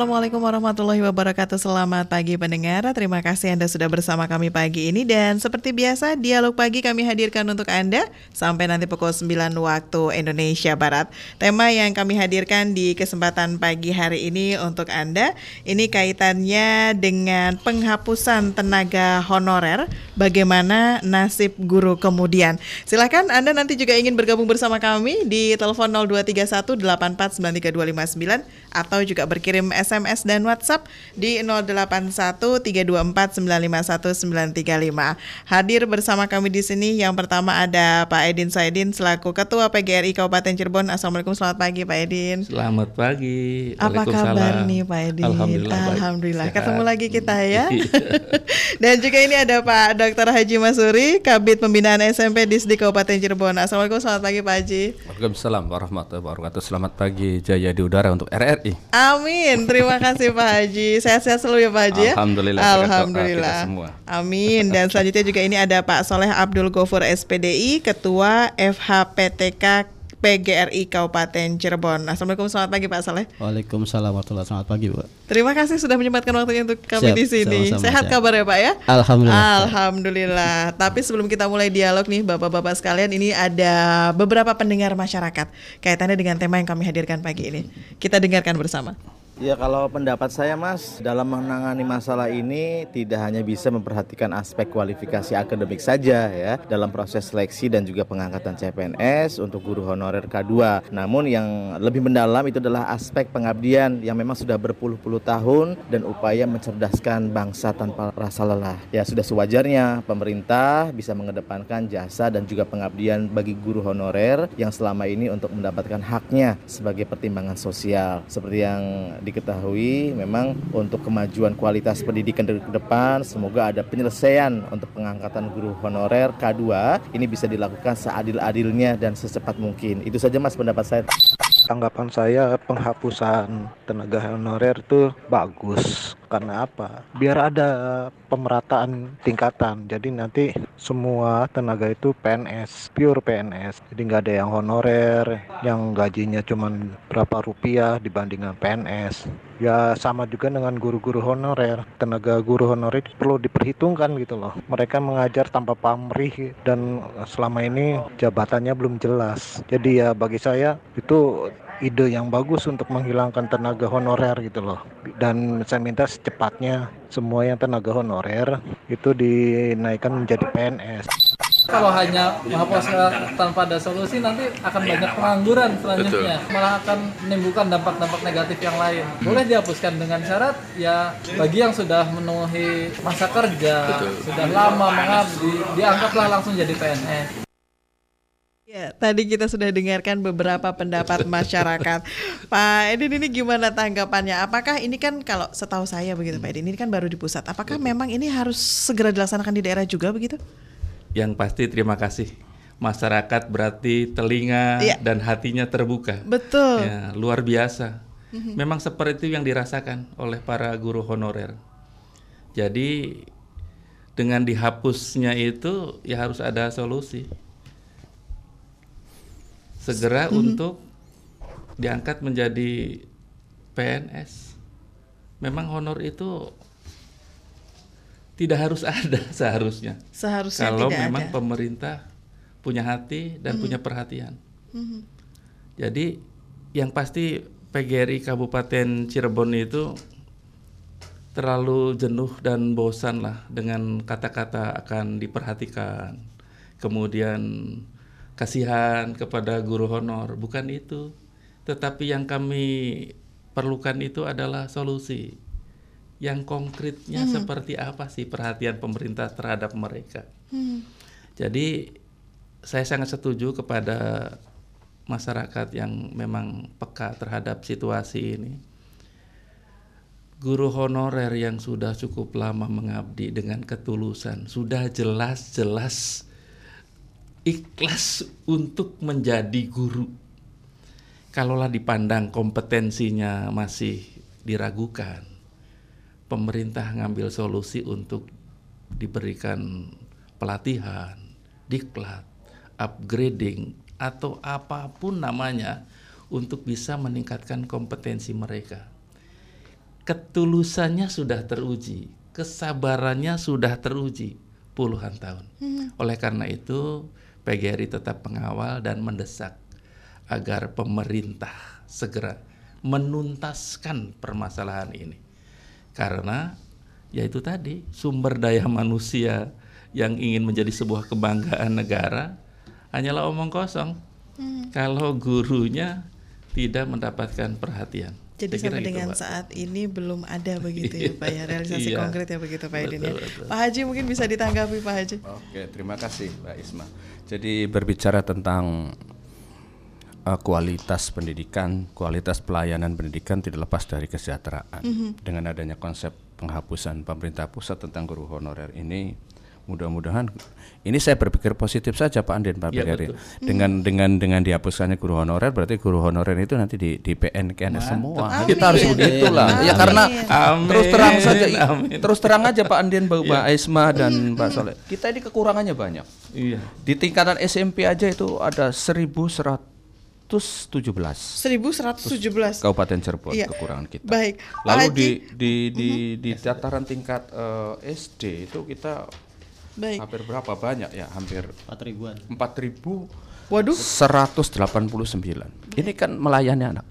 আসসালামু Assalamualaikum warahmatullahi wabarakatuh. Selamat pagi pendengar. Terima kasih Anda sudah bersama kami pagi ini. Dan seperti biasa Dialog pagi kami hadirkan untuk Anda Sampai nanti pukul 9 waktu Indonesia Barat. Tema yang kami hadirkan di kesempatan pagi hari ini Untuk Anda Ini kaitannya dengan penghapusan tenaga honorer. Bagaimana nasib guru kemudian? Silahkan Anda nanti juga ingin bergabung bersama kami Di telepon 0231 84932259 Atau juga berkirim SMS dan WhatsApp di 081324951935. Hadir bersama kami di sini yang pertama ada Pak Edin Saidin selaku Ketua PGRI Kabupaten Cirebon. Assalamualaikum selamat pagi Pak Edin. Selamat pagi. Apa kabar nih Pak Edin? Alhamdulillah. Alhamdulillah. Ketemu lagi kita ya. dan juga ini ada Pak Dr. Haji Masuri, Kabit Pembinaan SMP di Kabupaten Cirebon. Assalamualaikum selamat pagi Pak Haji. Waalaikumsalam warahmatullahi wabarakatuh. Selamat pagi Jaya di udara untuk RRI. Amin. Terima kasih Pak Haji. Sehat-sehat selalu ya Pak Haji ya. Alhamdulillah. Alhamdulillah. semua. Amin. Dan selanjutnya juga ini ada Pak Soleh Abdul Gofur SPDI, Ketua FHPTK PGRI Kabupaten Cirebon. Assalamualaikum selamat pagi Pak Soleh. Waalaikumsalam warahmatullahi Selamat pagi Bu. Terima kasih sudah menyempatkan waktunya untuk kami Siap, di sini. sama-sama, Sehat siap. kabar ya Pak ya? Alhamdulillah. Alhamdulillah. Tapi sebelum kita mulai dialog nih Bapak-bapak sekalian, ini ada beberapa pendengar masyarakat kaitannya dengan tema yang kami hadirkan pagi ini. Kita dengarkan bersama. Ya kalau pendapat saya Mas dalam menangani masalah ini tidak hanya bisa memperhatikan aspek kualifikasi akademik saja ya dalam proses seleksi dan juga pengangkatan CPNS untuk guru honorer K2. Namun yang lebih mendalam itu adalah aspek pengabdian yang memang sudah berpuluh-puluh tahun dan upaya mencerdaskan bangsa tanpa rasa lelah. Ya sudah sewajarnya pemerintah bisa mengedepankan jasa dan juga pengabdian bagi guru honorer yang selama ini untuk mendapatkan haknya sebagai pertimbangan sosial. Seperti yang diketahui memang untuk kemajuan kualitas pendidikan ke depan semoga ada penyelesaian untuk pengangkatan guru honorer K2 ini bisa dilakukan seadil-adilnya dan secepat mungkin. Itu saja Mas pendapat saya. Tanggapan saya penghapusan tenaga honorer itu bagus. Karena apa? Biar ada pemerataan tingkatan. Jadi nanti semua tenaga itu PNS, pure PNS. Jadi nggak ada yang honorer, yang gajinya cuma berapa rupiah dibandingkan PNS. Ya sama juga dengan guru-guru honorer. Tenaga guru honorer perlu diperhitungkan gitu loh. Mereka mengajar tanpa pamrih dan selama ini jabatannya belum jelas. Jadi ya bagi saya itu ide yang bagus untuk menghilangkan tenaga honorer gitu loh. Dan saya minta secepatnya semua yang tenaga honorer itu dinaikkan menjadi PNS. kalau hanya menghapus tanpa ada solusi nanti akan banyak pengangguran selanjutnya. Malah akan menimbulkan dampak-dampak negatif yang lain. Boleh dihapuskan dengan syarat ya bagi yang sudah memenuhi masa kerja sudah lama mengabdi dianggaplah langsung jadi PNS Ya, tadi kita sudah dengarkan beberapa pendapat masyarakat. Pak Edin ini gimana tanggapannya? Apakah ini kan kalau setahu saya begitu Pak Edin, ini kan baru di pusat. Apakah memang ini harus segera dilaksanakan di daerah juga begitu? Yang pasti terima kasih. Masyarakat berarti telinga Iya. dan hatinya terbuka. Betul. Ya, luar biasa. Memang seperti itu yang dirasakan oleh para guru honorer. Jadi dengan dihapusnya itu ya harus ada solusi. Segera untuk diangkat menjadi PNS. Memang honor itu tidak harus ada seharusnya. Seharusnya Kalau tidak memang ada. pemerintah punya hati dan punya perhatian. Mhm. Jadi yang pasti PGRI Kabupaten Cirebon itu terlalu jenuh dan bosan lah dengan kata-kata akan diperhatikan. Kemudian kasihan kepada guru honor, bukan itu. Tetapi yang kami perlukan itu adalah solusi. Yang konkretnya seperti apa sih perhatian pemerintah terhadap mereka. Hmm. Jadi saya sangat setuju kepada masyarakat yang memang peka terhadap situasi ini. Guru honorer yang sudah cukup lama mengabdi dengan ketulusan, sudah jelas-jelas ikhlas untuk menjadi guru. Kalaulah dipandang kompetensinya masih diragukan, pemerintah ngambil solusi untuk diberikan pelatihan, diklat, upgrading atau apa pun namanya untuk bisa meningkatkan kompetensi mereka. ketulusannya sudah teruji, kesabarannya sudah teruji puluhan tahun. Oleh karena itu, PGRI tetap mengawal dan mendesak agar pemerintah segera menuntaskan permasalahan ini. Karena yaitu tadi sumber daya manusia yang ingin menjadi sebuah kebanggaan negara hanyalah omong kosong kalau gurunya tidak mendapatkan perhatian. Jadi Saya sampai gitu, dengan Pak. saat ini belum ada begitu ya Pak ya realisasi Iya. konkret ya begitu Pak Edin ya. Betul. Pak Haji mungkin bisa ditanggapi Pak Haji. Oke, terima kasih Mbak Isma. Jadi berbicara tentang uh, kualitas pendidikan, kualitas pelayanan pendidikan tidak lepas dari kesejahteraan. Dengan adanya konsep penghapusan pemerintah pusat tentang guru honorer ini, mudah-mudahan ini saya berpikir positif saja Pak Andin Pak Ya. Dengan dengan dengan dihapuskannya guru honorer berarti guru honorer itu nanti di di PNKN semua. Amin. Kita harus begitulah. Ya Amin. karena Amin. terus terang saja Amin. terus terang aja Pak Andin Mbak Mbak Isma dan Mbak Soleh. Kita ini kekurangannya banyak. Iya. Di tingkatan SMP aja itu ada 1117 1117. Kabupaten Cirebon Iya. kekurangan kita. Baik. Pak Lalu Haji. di di di di dataran tingkat eh, SD itu kita Baik. hampir berapa banyak ya? Hampir 4 ribuan. 4000 Waduh. 189. Ini kan melayani anak.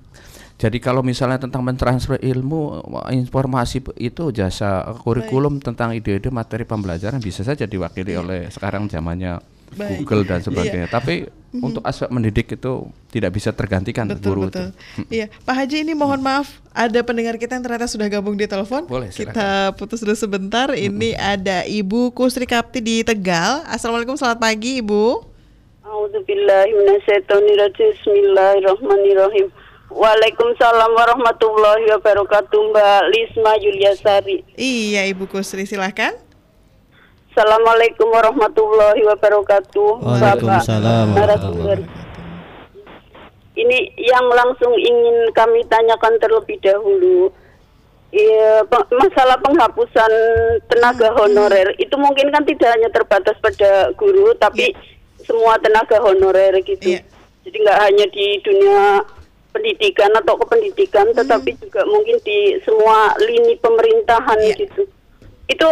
Jadi kalau misalnya tentang mentransfer ilmu, informasi itu jasa kurikulum tentang ide-ide materi pembelajaran bisa saja diwakili oleh sekarang zamannya Baik. Google dan sebagainya. Tapi untuk aspek mendidik itu tidak bisa tergantikan Betul guru betul. itu. Iya, Pak Haji ini mohon maaf ada pendengar kita yang ternyata sudah gabung di telepon. Boleh, silakan. Kita putus dulu sebentar. Ini ada Ibu Kusri Kapti di Tegal. Assalamualaikum, selamat pagi Ibu. Bismillahirrahmanirrahim. Waalaikumsalam warahmatullahi wabarakatuh Mbak Lisma Yuliasari. Iya Ibu Kusri silahkan. Assalamualaikum warahmatullahi wabarakatuh. Waalaikumsalam Bapak. Ini yang langsung ingin kami tanyakan terlebih dahulu. Iya, pe- masalah penghapusan tenaga honorer itu mungkin kan tidak hanya terbatas pada guru, tapi semua tenaga honorer gitu. Iya. Jadi nggak hanya di dunia pendidikan atau kependidikan, tetapi juga mungkin di semua lini pemerintahan Iya. gitu. Itu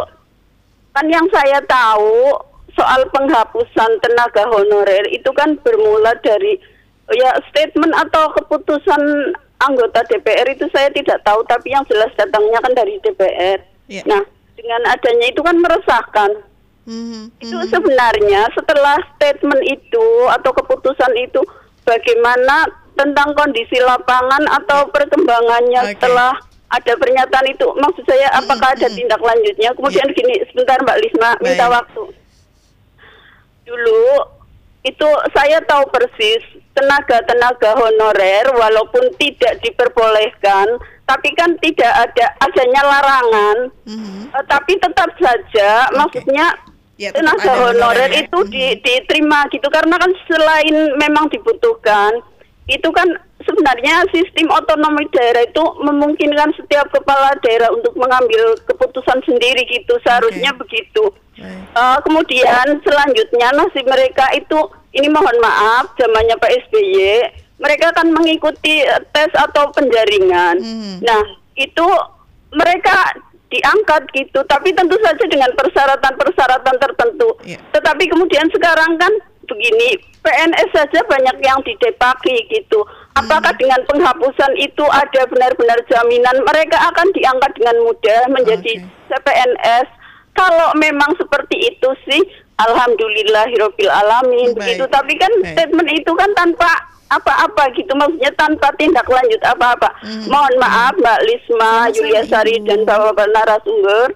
kan yang saya tahu soal penghapusan tenaga honorer itu kan bermula dari ya statement atau keputusan anggota DPR itu saya tidak tahu tapi yang jelas datangnya kan dari DPR. Iya. Nah, dengan adanya itu kan meresahkan. Mhm, Itu sebenarnya setelah statement itu atau keputusan itu bagaimana tentang kondisi lapangan atau perkembangannya Oke. setelah ada pernyataan itu. Maksud saya apakah ada tindak lanjutnya? Kemudian gini sebentar Mbak Lisma minta Baik. waktu. Dulu itu saya tahu persis tenaga-tenaga honorer walaupun tidak diperbolehkan tapi kan tidak ada adanya larangan. Mhm. Eh, tapi tetap saja maksudnya Ya, tenaga honorer itu di- diterima gitu. Karena kan selain memang dibutuhkan itu kan sebenarnya sistem otonomi daerah itu memungkinkan setiap kepala daerah untuk mengambil keputusan sendiri gitu seharusnya begitu Baik. Eh, kemudian selanjutnya nasib mereka itu ini mohon maaf zamannya Pak SBY mereka akan mengikuti eh, tes atau penjaringan. Hmm. Nah itu mereka diangkat gitu, tapi tentu saja dengan persyaratan-persyaratan tertentu. Iya. Tetapi kemudian sekarang kan begini PNS saja banyak yang didepaki gitu. Apakah dengan penghapusan itu ada benar-benar jaminan mereka akan diangkat dengan mudah menjadi Oke. CPNS? Kalau memang seperti itu sih, alhamdulillahirobbil alamin Baik. begitu. Tapi kan Baik. statement itu kan tanpa apa-apa gitu, maksudnya tanpa tindak lanjut apa-apa. Mohon maaf Mbak Lisma, Yuliasari Ibu. dan bapak-bapak narasumber.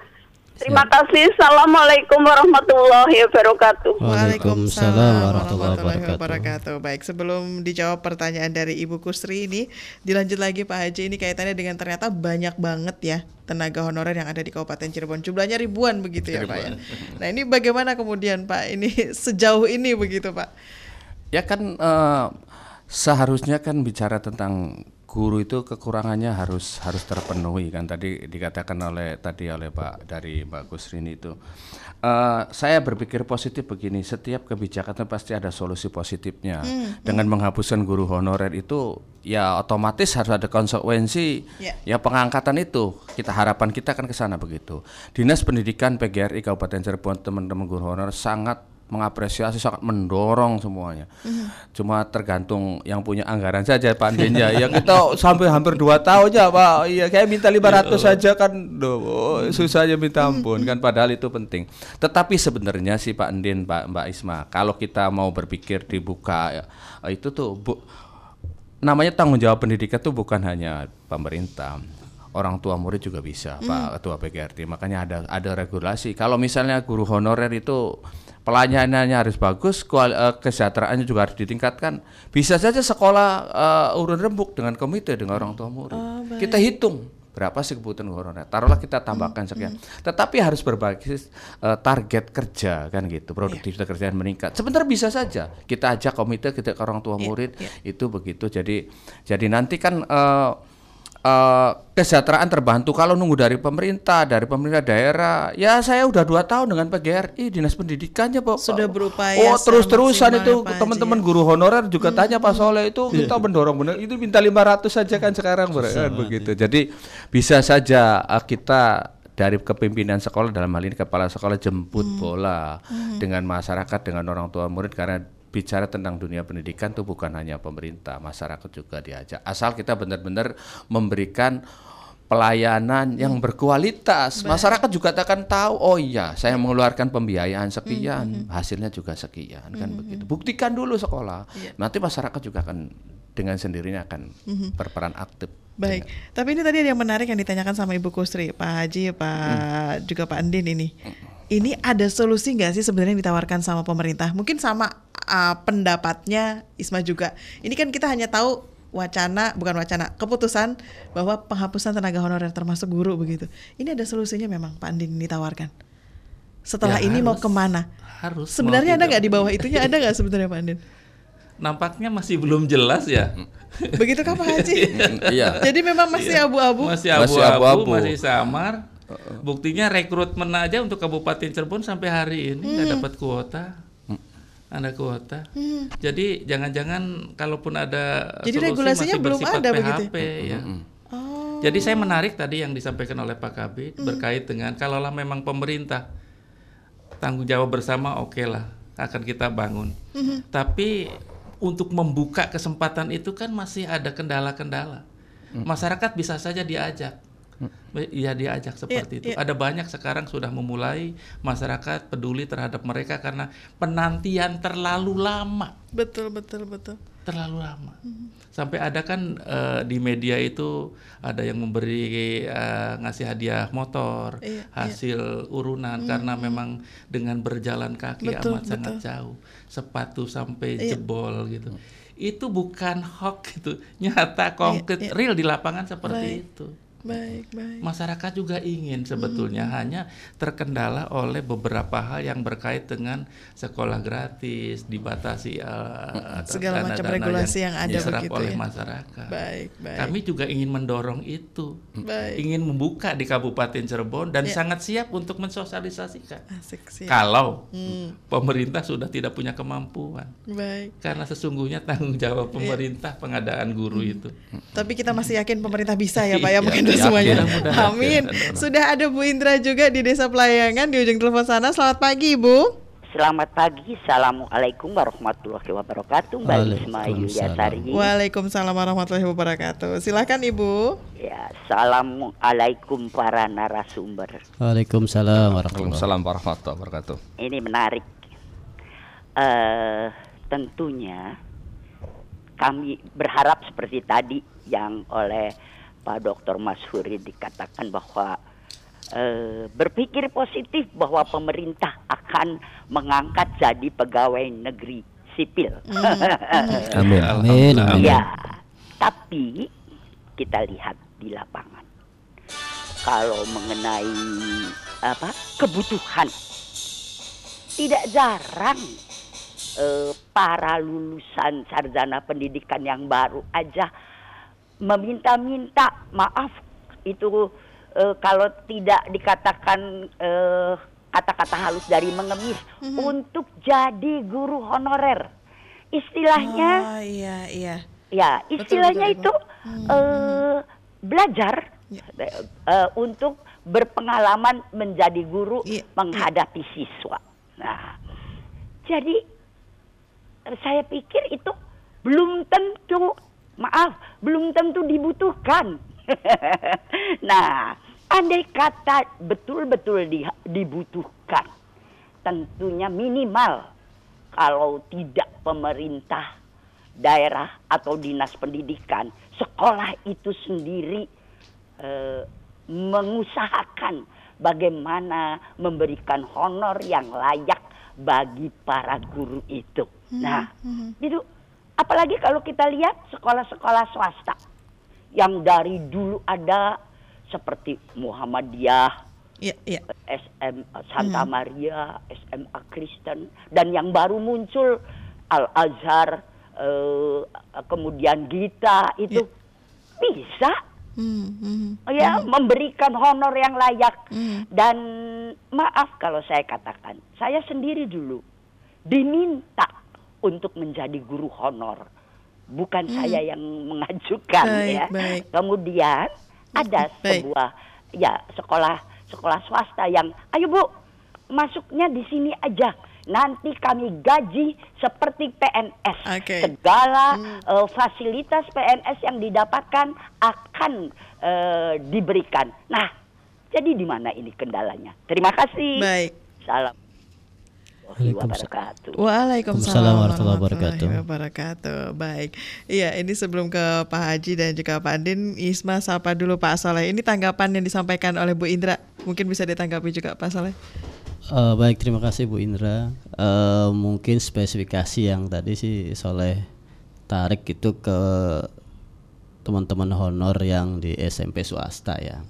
Terima kasih. Assalamualaikum warahmatullahi wabarakatuh. Waalaikumsalam warahmatullahi wabarakatuh. wabarakatuh. Baik, sebelum dijawab pertanyaan dari Ibu Kusri ini, dilanjut lagi Pak Haji ini kaitannya dengan ternyata banyak banget ya tenaga honorer yang ada di Kabupaten Cirebon. Jumlahnya ribuan begitu ya Pak ya. Nah ini bagaimana kemudian Pak ini sejauh ini begitu Pak? Ya kan eh, seharusnya kan bicara tentang guru itu kekurangannya harus harus terpenuhi kan? Tadi dikatakan oleh tadi oleh Pak dari Mbak Kusrini itu. Eh, saya berpikir positif begini setiap kebijakan itu pasti ada solusi positifnya. Dengan menghapuskan guru honorer itu ya otomatis harus ada konsekuensi Ya. ya pengangkatan itu. Kita harapan kita kan ke sana begitu. Dinas pendidikan PGRI Kabupaten Cirebon teman-teman guru honorer sangat mengapresiasi sangat mendorong semuanya. Cuma tergantung yang punya anggaran saja Pak Andinja. ya kita sampai hampir dua tahun ya Pak. Iya kayak minta 500 saja kan Duh, susahnya minta ampun kan padahal itu penting. Tetapi sebenarnya sih Pak Andin, Pak Mbak Isma, kalau kita mau berpikir dibuka ya, itu tuh bu, namanya tanggung jawab pendidikan tuh bukan hanya pemerintah orang tua murid juga bisa Pak Ketua PGRT makanya ada ada regulasi kalau misalnya guru honorer itu pelayanannya harus bagus kual- eh, kesejahteraannya juga harus ditingkatkan. Bisa saja sekolah eh, urun rembuk dengan komite dengan orang tua murid. Kita hitung berapa sih kebutuhan honorer taruhlah kita tambahkan sekian. tetapi harus berbasis eh, target kerja kan gitu. Produktivitas kerja meningkat. Sebentar bisa saja kita ajak komite kita ke orang tua murid itu begitu. Jadi jadi nanti kan eh, eh, kesejahteraan terbantu. Kalau nunggu dari pemerintah dari pemerintah daerah ya saya udah dua tahun dengan PGRI dinas pendidikannya pak. Sudah berupaya oh terus terusan itu ya, teman-teman Haji, guru honorer juga tanya Pak Soleh itu kita mendorong benar itu minta 500 saja kan sekarang Bro, kan begitu. jadi bisa saja eh, kita dari kepimpinan sekolah dalam hal ini kepala sekolah jemput bola dengan masyarakat dengan orang tua murid karena bicara tentang dunia pendidikan itu bukan hanya pemerintah, masyarakat juga diajak. Asal kita benar-benar memberikan pelayanan yang berkualitas. Masyarakat juga akan tahu, oh iya, saya mengeluarkan pembiayaan sekian, hasilnya juga sekian kan begitu. Buktikan dulu sekolah. Nanti masyarakat juga akan dengan sendirinya akan berperan aktif. Baik, tapi ini tadi ada yang menarik yang ditanyakan sama Ibu Kusri, Pak Haji, Pak juga Pak Andin ini. Ini ada solusi nggak sih sebenarnya yang ditawarkan sama pemerintah? Mungkin sama uh, pendapatnya Isma juga. Ini kan kita hanya tahu wacana, bukan wacana, keputusan bahwa penghapusan tenaga honorer termasuk guru begitu. Ini ada solusinya memang Pak Andin ditawarkan. Setelah Ya, ini mau harus. ke mana? Harus. mau Sebenarnya ada nggak di bawah itunya ada nggak sebenarnya Pak Andin? Nampaknya masih belum jelas ya. Begitu kah Pak Haji? Iya. Jadi memang masih abu-abu. Masih abu-abu, masih samar. Buktinya rekrutmen aja untuk Kabupaten Cirebon sampai hari ini nggak Hmm. dapat kuota. Ada kuota. Jadi jangan-jangan kalaupun ada Jadi solusi regulasinya masih belum ada begitu PHP ya. Oh. Jadi saya menarik tadi yang disampaikan oleh Pak Kabit berkait dengan kalaulah memang pemerintah tanggung jawab bersama oke lah akan kita bangun. Tapi untuk membuka kesempatan itu kan masih ada kendala-kendala. Masyarakat bisa saja diajak. Iya diajak seperti itu. iya. Ada banyak sekarang sudah memulai masyarakat peduli terhadap mereka karena penantian terlalu lama Betul betul betul. terlalu lama. Sampai ada kan eh, di media itu ada yang memberi eh, ngasih hadiah motor Iya, hasil urunan karena memang dengan berjalan kaki Betul, amat sangat betul. jauh, sepatu sampai Iya. jebol gitu. Itu bukan hoax itu, nyata konkret iya. real di lapangan seperti Baik. itu. Baik baik. Masyarakat juga ingin sebetulnya hanya terkendala oleh beberapa hal yang berkait dengan sekolah gratis, dibatasi atas Segala macam dana-dana regulasi yang ada diserap begitu oleh ya. masyarakat. Baik baik. Kami juga ingin mendorong itu, Baik. ingin membuka di Kabupaten Cirebon dan Ya. sangat siap untuk mensosialisasikan. Asik sih. Kalau Hmm. pemerintah sudah tidak punya kemampuan, Baik. karena sesungguhnya tanggung Iya. jawab pemerintah pengadaan guru itu. Tapi kita masih yakin pemerintah bisa ya Pak ya Iya, yakin, semuanya. mudah-mudahan. Amin. Sudah ada Bu Indra juga di Desa Pelayangan di ujung telepon sana. Selamat pagi Bu. Selamat pagi, Assalamualaikum warahmatullahi wabarakatuh Mbak Isma Waalaikumsalam. Yuliasari Waalaikumsalam warahmatullahi wabarakatuh. Silakan Ibu. Ya, Assalamualaikum para narasumber Waalaikumsalam warahmatullahi Waalaikumsalam warahmatullahi wabarakatuh. Ini menarik eh Tentunya kami berharap seperti tadi yang oleh Pak Dr. Masyuri dikatakan bahwa eh, berpikir positif bahwa pemerintah akan mengangkat jadi pegawai negeri sipil. Amin. Amin. Amin. Ya, tapi kita lihat di lapangan. Kalau mengenai apa kebutuhan, tidak jarang eh, para lulusan sarjana pendidikan yang baru aja meminta-minta maaf itu eh, kalau tidak dikatakan eh, kata-kata halus dari mengemis untuk jadi guru honorer. Istilahnya Oh iya iya. Ya, Betul, istilahnya betul, itu eh, belajar Ya. eh, untuk berpengalaman menjadi guru Iya, menghadapi siswa. Nah, jadi saya pikir itu belum tentu, maaf, belum tentu dibutuhkan. nah, andai kata betul-betul di- dibutuhkan, tentunya minimal kalau tidak pemerintah daerah atau dinas pendidikan, sekolah itu sendiri eh, mengusahakan bagaimana memberikan honor yang layak bagi para guru itu. Nah, itu apalagi kalau kita lihat sekolah-sekolah swasta yang dari dulu ada seperti Muhammadiyah, Iya iya. SM Santa Maria, SMA Kristen dan yang baru muncul Al Azhar, eh, kemudian Gita itu bisa Hmm, hmm. ya memberikan honor yang layak Hmm. dan maaf kalau saya katakan saya sendiri dulu diminta untuk menjadi guru honor bukan saya yang mengajukan Hmm. Baik, ya baik. kemudian ada Baik. sebuah ya sekolah sekolah swasta yang ayo bu masuknya di sini aja nanti kami gaji seperti PNS Oke. segala eh, fasilitas PNS yang didapatkan akan eh, diberikan. Nah, jadi di mana ini kendalanya? Terima kasih. Baik. Salam. Waalaikumsalam. wabarakatuh. Waalaikumsalam warahmatullahi wabarakatuh. wabarakatuh. Baik. Iya, ini sebelum ke Pak Haji dan juga Pak Andin, Isma sapa dulu Pak Soleh. Ini tanggapan yang disampaikan oleh Bu Indra. Mungkin bisa ditanggapi juga Pak Soleh. Eh, baik, terima kasih Bu Indra. Eh, mungkin spesifikasi yang tadi sih Soleh tarik itu ke teman-teman honor yang di SMP swasta ya.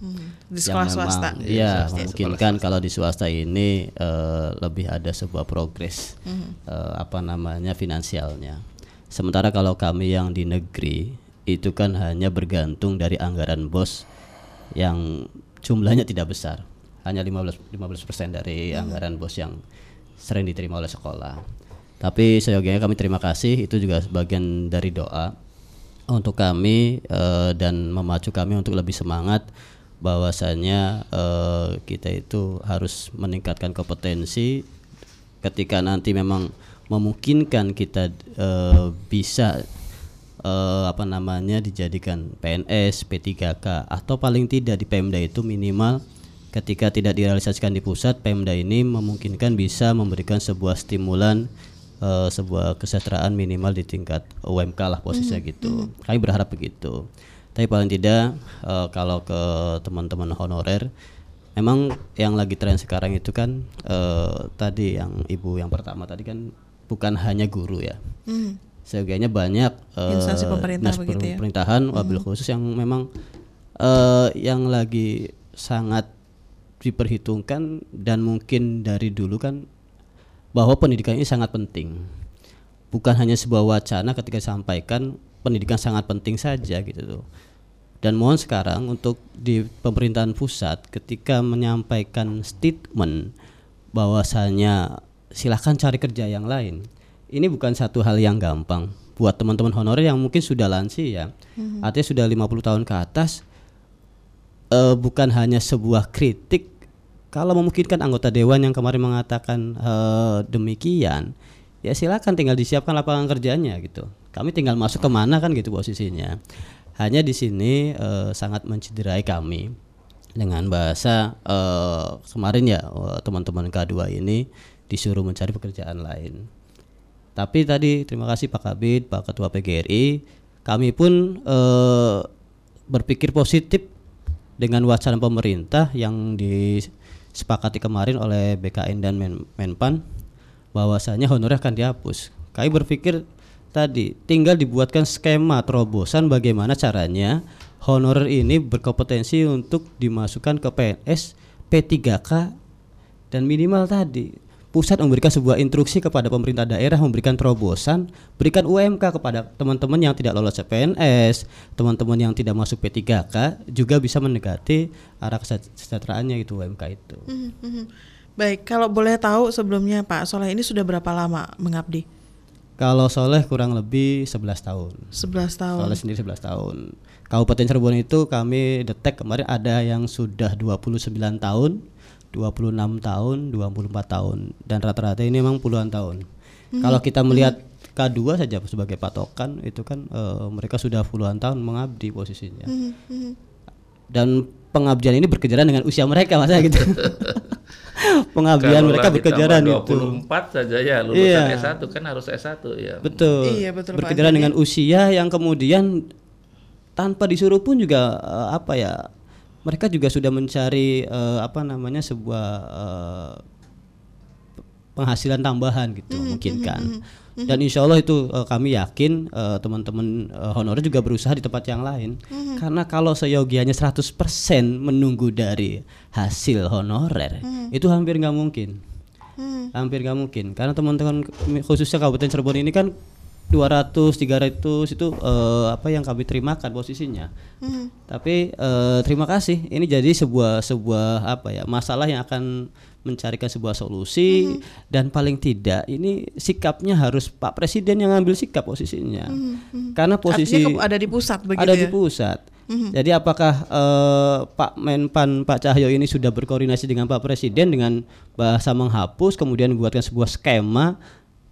Di Yang sekolah memang- swasta. Iya, swasta, mungkin kan kalau di swasta ini eh, lebih ada sebuah progres eh, apa namanya finansialnya. Sementara kalau kami yang di negeri itu kan hanya bergantung dari anggaran bos yang jumlahnya tidak besar, hanya 15 15% dari anggaran bos yang sering diterima oleh sekolah. Tapi seyogianya kami terima kasih itu juga sebagian dari doa untuk kami eh, dan memacu kami untuk lebih semangat bahwasanya eh, kita itu harus meningkatkan kompetensi ketika nanti memang memungkinkan kita eh, bisa eh, apa namanya dijadikan PNS, P3K atau paling tidak di Pemda itu minimal ketika tidak direalisasikan di pusat Pemda ini memungkinkan bisa memberikan sebuah stimulan eh, sebuah kesejahteraan minimal di tingkat UMK lah posisinya gitu. Kami berharap begitu. Tapi paling tidak eh, kalau ke teman-teman honorer memang yang lagi tren sekarang itu kan eh, tadi yang ibu yang pertama tadi kan bukan hanya guru ya. Hmm. Seyogianya banyak eh, Instansi pemerintah begitu ya? pemerintahan wabil khusus yang memang eh, yang lagi sangat diperhitungkan dan mungkin dari dulu kan bahwa pendidikan ini sangat penting. Bukan hanya sebuah wacana ketika disampaikan pendidikan sangat penting saja gitu tuh. Dan mohon sekarang untuk di pemerintahan pusat ketika menyampaikan statement bahwasanya silahkan cari kerja yang lain. Ini bukan satu hal yang gampang buat teman-teman honorer yang mungkin sudah lansia, artinya sudah 50 tahun ke atas eh, bukan hanya sebuah kritik kalau memungkinkan anggota dewan yang kemarin mengatakan eh, demikian ya silakan tinggal disiapkan lapangan kerjanya gitu. Kami tinggal masuk ke mana kan gitu posisinya. Hanya di sini eh, sangat mencederai kami dengan bahasa eh, kemarin ya teman-teman K2 ini disuruh mencari pekerjaan lain. Tapi tadi terima kasih Pak Kabit, Pak Ketua PGRI, kami pun eh, berpikir positif dengan wacana pemerintah yang disepakati kemarin oleh BKN dan Men Menpan bahwasanya honorer akan dihapus. Kami berpikir tadi tinggal dibuatkan skema terobosan bagaimana caranya honorer ini berkompetensi untuk dimasukkan ke PNS P3K dan minimal tadi pusat memberikan sebuah instruksi kepada pemerintah daerah memberikan terobosan, berikan UMK kepada teman-teman yang tidak lolos CPNS, teman-teman yang tidak masuk P3K juga bisa mendekati arah kesejahteraannya itu UMK itu. Mhm, mhm. Baik, kalau boleh tahu sebelumnya Pak Soleh ini sudah berapa lama mengabdi? Kalau Soleh kurang lebih 11 tahun. 11 tahun. Soleh sendiri 11 tahun. Kabupaten Cirebon itu kami detek kemarin ada yang sudah 29 tahun, 26 tahun, 24 tahun dan rata-rata ini memang puluhan tahun. Hmm. Kalau kita melihat K2 saja sebagai patokan itu kan eh, mereka sudah puluhan tahun mengabdi posisinya. Mhm, mhm. Dan pengabdian ini berkejaran dengan usia mereka masa gitu. pengabdian Kalau mereka berkejaran tambah itu. 24 saja ya lulusan Iya. S1 kan harus S1 ya. Betul. Iya, betul, Pak. Berkejaran Jadi- dengan usia yang kemudian tanpa disuruh pun juga eh, apa ya? Mereka juga sudah mencari eh, apa namanya sebuah eh, penghasilan tambahan gitu Hmm, mungkin kan. Dan insya Allah itu eh, kami yakin eh, teman-teman eh, honorer juga berusaha di tempat yang lain. Hmm. Karena kalau seyogianya 100% menunggu dari hasil honorer Hmm. itu hampir nggak mungkin hampir nggak mungkin karena teman-teman khususnya Kabupaten Cirebon ini kan 200 300 itu eh, apa yang kami terimakan posisinya. Mhm. tapi eh, terima kasih. Ini jadi sebuah sebuah apa ya masalah yang akan mencarikan sebuah solusi. Dan paling tidak ini sikapnya harus Pak Presiden yang ngambil sikap posisinya. Karena posisi Artinya ada di pusat begitu ada ya? di pusat. Jadi apakah eh, Pak Menpan Pak Cahyo ini sudah berkoordinasi dengan Pak Presiden dengan bahasa menghapus kemudian membuatkan sebuah skema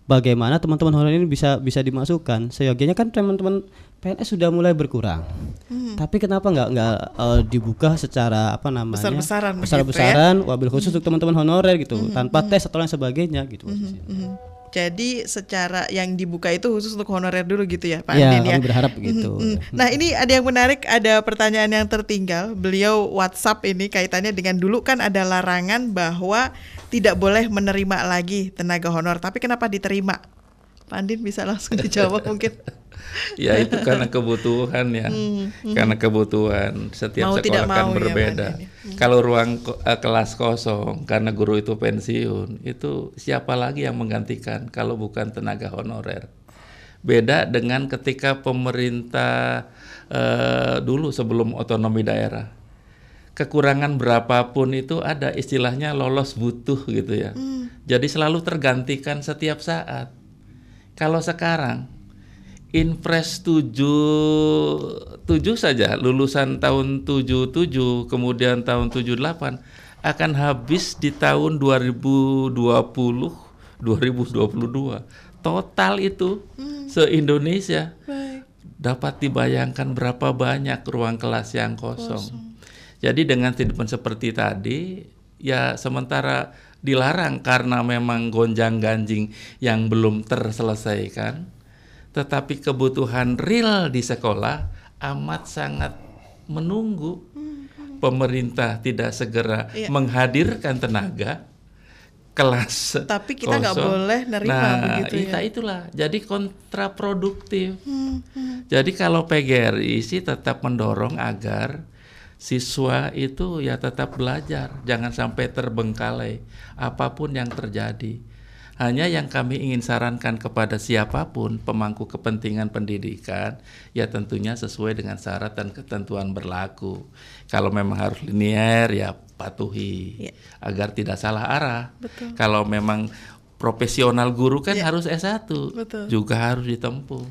bagaimana teman-teman honorer ini bisa bisa dimasukkan. Seyogianya kan teman-teman PNS sudah mulai berkurang. Tapi kenapa nggak nggak eh, dibuka secara apa namanya Besar-besaran begitu besar-besaran wabil khusus untuk teman-teman honorer gitu tanpa tes atau lain sebagainya gitu. posisinya. Mhm. Jadi secara yang dibuka itu khusus untuk honorer dulu gitu ya Pak Ya, Andin ya. kami berharap. Mhm, mhm. Nah ini ada yang menarik, ada pertanyaan yang tertinggal. Beliau WhatsApp ini kaitannya dengan dulu kan ada larangan bahwa tidak boleh menerima lagi tenaga honor. Tapi kenapa diterima? Pak Andin bisa langsung dijawab mungkin. Ya itu karena kebutuhan ya, karena kebutuhan setiap Hmm, Mau sekolah kan mau ya, berbeda. Pak Andin, Kalau ruang eh, kelas kosong karena guru itu pensiun, itu siapa lagi yang menggantikan kalau bukan tenaga honorer? Beda dengan ketika pemerintah eh, dulu sebelum otonomi daerah, kekurangan berapapun itu ada istilahnya lolos butuh gitu ya. Jadi selalu tergantikan setiap saat. Kalau sekarang Inpres 7 7 saja lulusan tahun 77 kemudian tahun 78 akan habis di tahun 2020 2022. Total itu se-Indonesia Baik. dapat dibayangkan berapa banyak ruang kelas yang kosong. Jadi dengan treatment seperti tadi, ya sementara dilarang karena memang gonjang-ganjing yang belum terselesaikan, tetapi kebutuhan real di sekolah amat sangat menunggu. Pemerintah tidak segera Iya. menghadirkan tenaga kelas Tapi kita nggak boleh nerima nah, begitu ya. itulah. Jadi kontraproduktif. Hmm, jadi kalau PGRI sih tetap mendorong agar siswa itu ya tetap belajar, jangan sampai terbengkalai apa pun yang terjadi. Hanya yang kami ingin sarankan kepada siapa pun pemangku kepentingan pendidikan, ya tentunya sesuai dengan syarat dan ketentuan berlaku. Kalau memang harus linier, ya patuhi Iya. agar tidak salah arah. Betul. Kalau memang profesional guru kan Iya. harus S1, Betul. juga harus ditempuh.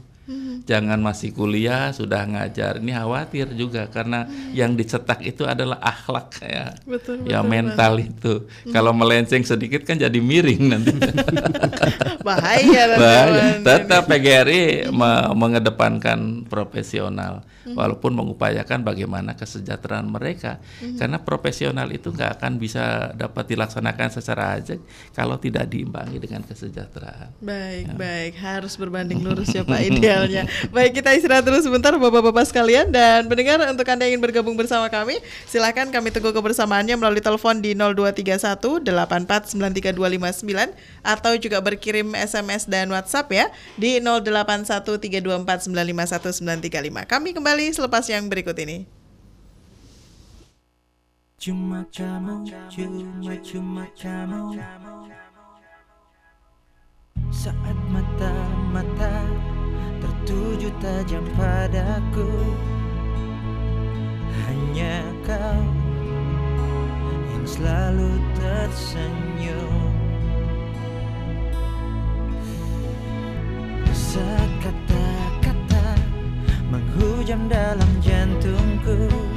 Jangan masih kuliah sudah ngajar. Ini khawatir juga karena yang dicetak itu adalah akhlak ya. Betul, ya betul, mental itu. Kalau melenceng sedikit kan jadi miring nanti. Bahaya Bahaya. Tetap PGRI me- mengedepankan profesional Hmm. walaupun mengupayakan bagaimana kesejahteraan mereka. Hmm. Karena profesional itu nggak akan bisa dapat dilaksanakan secara aja kalau tidak diimbangi dengan kesejahteraan. Baik, baik. Harus berbanding lurus ya Pak idealnya. Baik, kita istirahat dulu sebentar Bapak-bapak sekalian dan mendengar untuk Anda yang ingin bergabung bersama kami, silakan kami tunggu kebersamaannya melalui telepon di 0231 84932259 atau juga berkirim SMS dan WhatsApp ya di 081324951935. Kami kembali selepas yang berikut ini. Cuma kamu, cuma cuma kamu saat tajam padaku. Hanya kau yang selalu tersenyum. Saat kata-kata menghujam dalam jantungku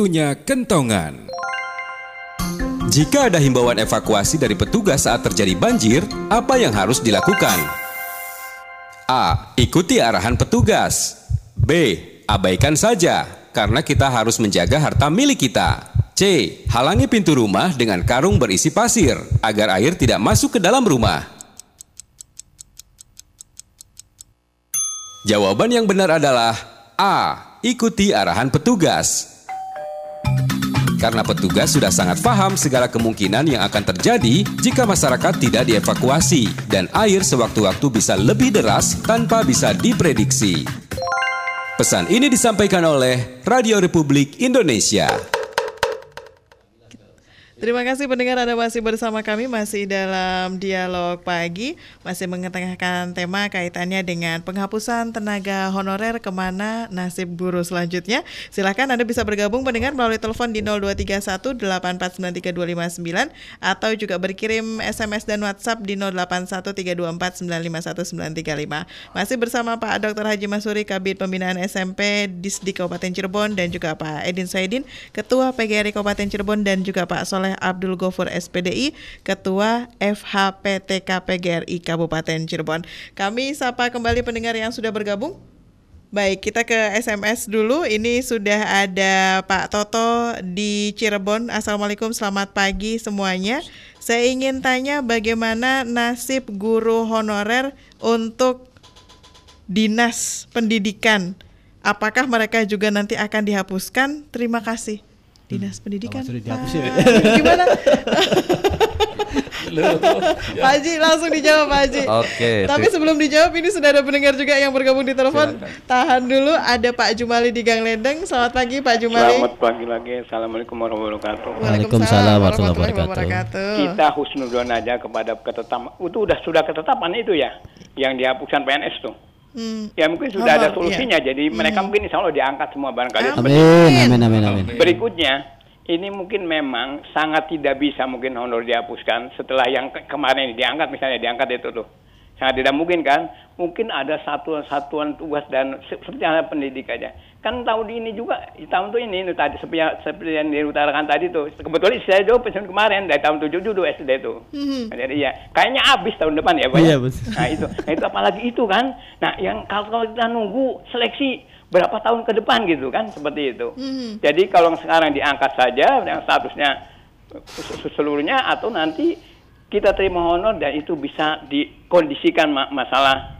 Waktunya kentongan. Jika ada himbauan evakuasi dari petugas saat terjadi banjir, apa yang harus dilakukan? A. Ikuti arahan petugas. B. Abaikan saja, karena kita harus menjaga harta milik kita. C. Halangi pintu rumah dengan karung berisi pasir, agar air tidak masuk ke dalam rumah. Jawaban yang benar adalah A. Ikuti arahan petugas. Karena petugas sudah sangat paham segala kemungkinan yang akan terjadi jika masyarakat tidak dievakuasi dan air sewaktu-waktu bisa lebih deras tanpa bisa diprediksi. Pesan ini disampaikan oleh Radio Republik Indonesia. Terima kasih pendengar Anda masih bersama kami masih dalam dialog pagi masih mengetengahkan tema kaitannya dengan penghapusan tenaga honorer ke mana nasib guru selanjutnya. Silakan Anda bisa bergabung pendengar melalui telepon di 0231 8493259 atau juga berkirim SMS dan WhatsApp di 081324951935. Masih bersama Pak Dr. Haji Masuri Kabit Pembinaan SMP Disdik Kabupaten Cirebon dan juga Pak Edin Saidin Ketua PGRI Kabupaten Cirebon dan juga Pak Soleh Abdul Gofur SPDI, Ketua FHPTK PGRI Kabupaten Cirebon. Kami sapa kembali pendengar yang sudah bergabung. Baik, kita ke SMS dulu. Ini sudah ada Pak Toto di Cirebon. Assalamualaikum, selamat pagi semuanya. Saya ingin tanya bagaimana nasib guru honorer untuk dinas pendidikan. Apakah mereka juga nanti akan dihapuskan? Terima kasih. Dinas Pendidikan. sudah Pak. dihapus ya? Gimana? Pak Haji langsung dijawab Pak Haji. Oke, Tapi sebelum dijawab ini sudah ada pendengar juga yang bergabung di telepon. Tahan dulu ada Pak Jumali di Gang Lendeng. Selamat pagi Pak Jumali. Selamat pagi lagi. Assalamualaikum warahmatullahi wabarakatuh. Waalaikumsalam warahmatullahi wabarakatuh. Kita husnudon aja kepada ketetapan. Itu udah sudah ketetapan itu ya, yang dihapuskan PNS tuh. Hmm. Ya mungkin sudah ada solusinya. iya. Jadi mereka mungkin insya Allah diangkat semua barangkali. Amin, amin, amin, amin. Berikutnya, ini mungkin memang sangat tidak bisa mungkin honor dihapuskan setelah yang ke- kemarin diangkat misalnya diangkat itu tuh. Sangat tidak mungkin kan? Mungkin ada satuan-satuan tugas dan se- seperti halnya pendidik aja. Kan tahun ini juga, tahun tuh ini, ini tadi seperti, yang- seperti yang diutarakan tadi tuh. Kebetulan saya jauh pensiun kemarin dari tahun 77 dulu SD tuh. Nah, Jadi ya, kayaknya habis tahun depan ya, Pak. ya? Iya. Nah itu, nah itu apalagi itu kan. Nah yang kalau, kalau kita nunggu seleksi berapa tahun ke depan gitu kan, seperti itu. Jadi kalau sekarang diangkat saja yang statusnya se- seluruhnya atau nanti kita terima honor dan itu bisa dikondisikan ma- masalah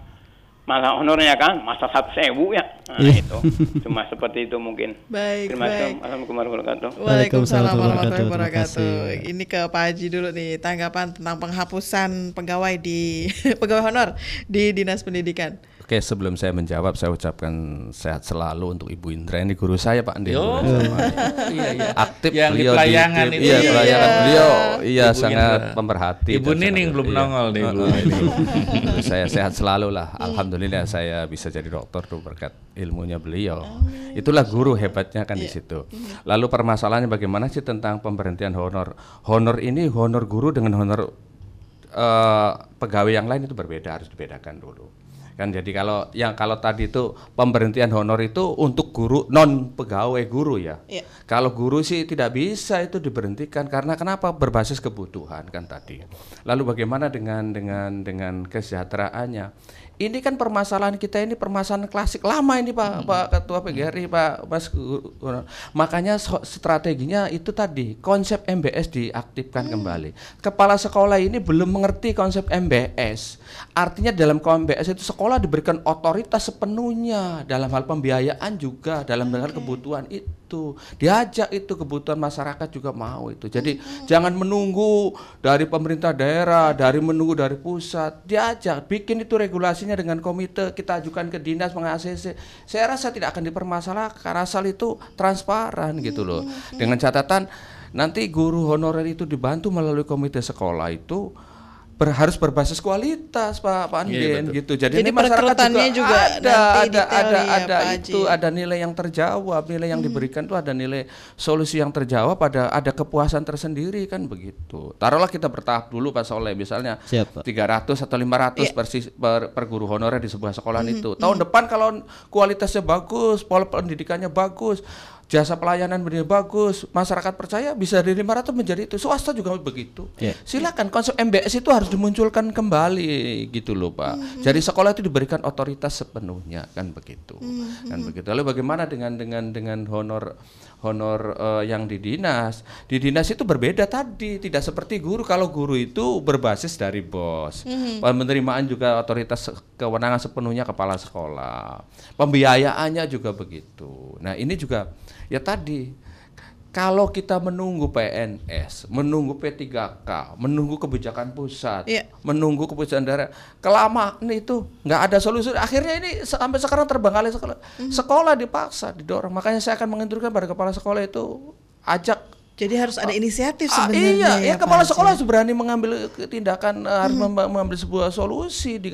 masalah honornya kan, masa satu sewu ya. Nah Iya. itu, cuma seperti itu mungkin. Baik, Terima kasih. Assalamualaikum warahmatullahi wabarakatuh. Waalaikumsalam warahmatullahi wabarakatuh. Ini ke Pak Haji dulu nih tanggapan tentang penghapusan pegawai di pegawai honor di Dinas Pendidikan. Oke, sebelum saya menjawab, saya ucapkan sehat selalu untuk Ibu Indra ini guru saya Pak Andi. Iya, iya. Aktif Yang di beliau pelayangan di, itu. Iya, Iya. pelayangan beliau. Iya, Ibu sangat Indra. pemerhati. Ibu Nining belum iya. nongol nih. Guru saya sehat selalu lah. Alhamdulillah saya bisa jadi dokter tuh berkat ilmunya beliau. Itulah guru hebatnya kan di situ. Lalu permasalahannya bagaimana sih tentang pemberhentian honor? Honor ini honor guru dengan honor eh, pegawai yang lain itu berbeda harus dibedakan dulu kan? Jadi kalau yang kalau tadi itu pemberhentian honor itu untuk guru non pegawai guru ya. Iya. kalau guru sih tidak bisa itu diberhentikan karena kenapa? Berbasis kebutuhan kan tadi. Lalu bagaimana dengan dengan dengan kesejahteraannya ini kan permasalahan kita ini permasalahan klasik lama ini Pak Pak Ketua PGRI Pak Mas. Makanya strateginya itu tadi konsep MBS diaktifkan kembali. Kepala sekolah ini belum mengerti konsep MBS. Artinya dalam MBS itu sekolah diberikan otoritas sepenuhnya dalam hal pembiayaan juga dalam hal kebutuhan itu. Diajak itu kebutuhan masyarakat juga mau itu. Jadi jangan menunggu dari pemerintah daerah, dari menunggu dari pusat. Diajak bikin itu regulasinya dengan komite kita ajukan ke dinas meng-ACC. Saya rasa tidak akan dipermasalahkan asal itu transparan gitu loh. Dengan catatan nanti guru honorer itu dibantu melalui komite sekolah itu ber- harus berbasis kualitas Pak Pak Iya, Andin betul. gitu. Jadi, Jadi ini masyarakat juga, juga ada nanti ada detail ada ya, ada Pak itu Haji. ada nilai yang terjawab, nilai yang diberikan itu ada nilai solusi yang terjawab, ada ada kepuasan tersendiri kan begitu. Taruhlah kita bertahap dulu Pak Soleh misalnya Siap, Pak. 300 atau 500 Iya. per, sis- per, per guru honorer di sebuah sekolah itu. Tahun depan kalau kualitasnya bagus, pola pendidikannya bagus, jasa pelayanan benar bagus, masyarakat percaya bisa dari 500 menjadi itu. Swasta juga begitu. Iya. Silakan konsep MBS itu harus dimunculkan kembali gitu loh, Pak. Jadi sekolah itu diberikan otoritas sepenuhnya kan begitu. Kan begitu. Lalu bagaimana dengan dengan dengan honor honor eh, yang di dinas? Di dinas itu berbeda tadi, tidak seperti guru. Kalau guru itu berbasis dari bos. Penerimaan juga otoritas kewenangan sepenuhnya kepala sekolah. Pembiayaannya juga begitu. Nah, ini juga ya tadi kalau kita menunggu PNS, menunggu P3K, menunggu kebijakan pusat, Iya. menunggu keputusan daerah, kelamaan itu nggak ada solusi. Akhirnya ini sampai sekarang terbengkalai sekolah. Sekolah dipaksa didorong. Makanya saya akan menginstruksikan pada kepala sekolah itu ajak Jadi harus ada inisiatif Ah, sebenarnya. iya, ya, Pak kepala sekolah harus berani mengambil tindakan eh, harus memba- mengambil sebuah solusi di,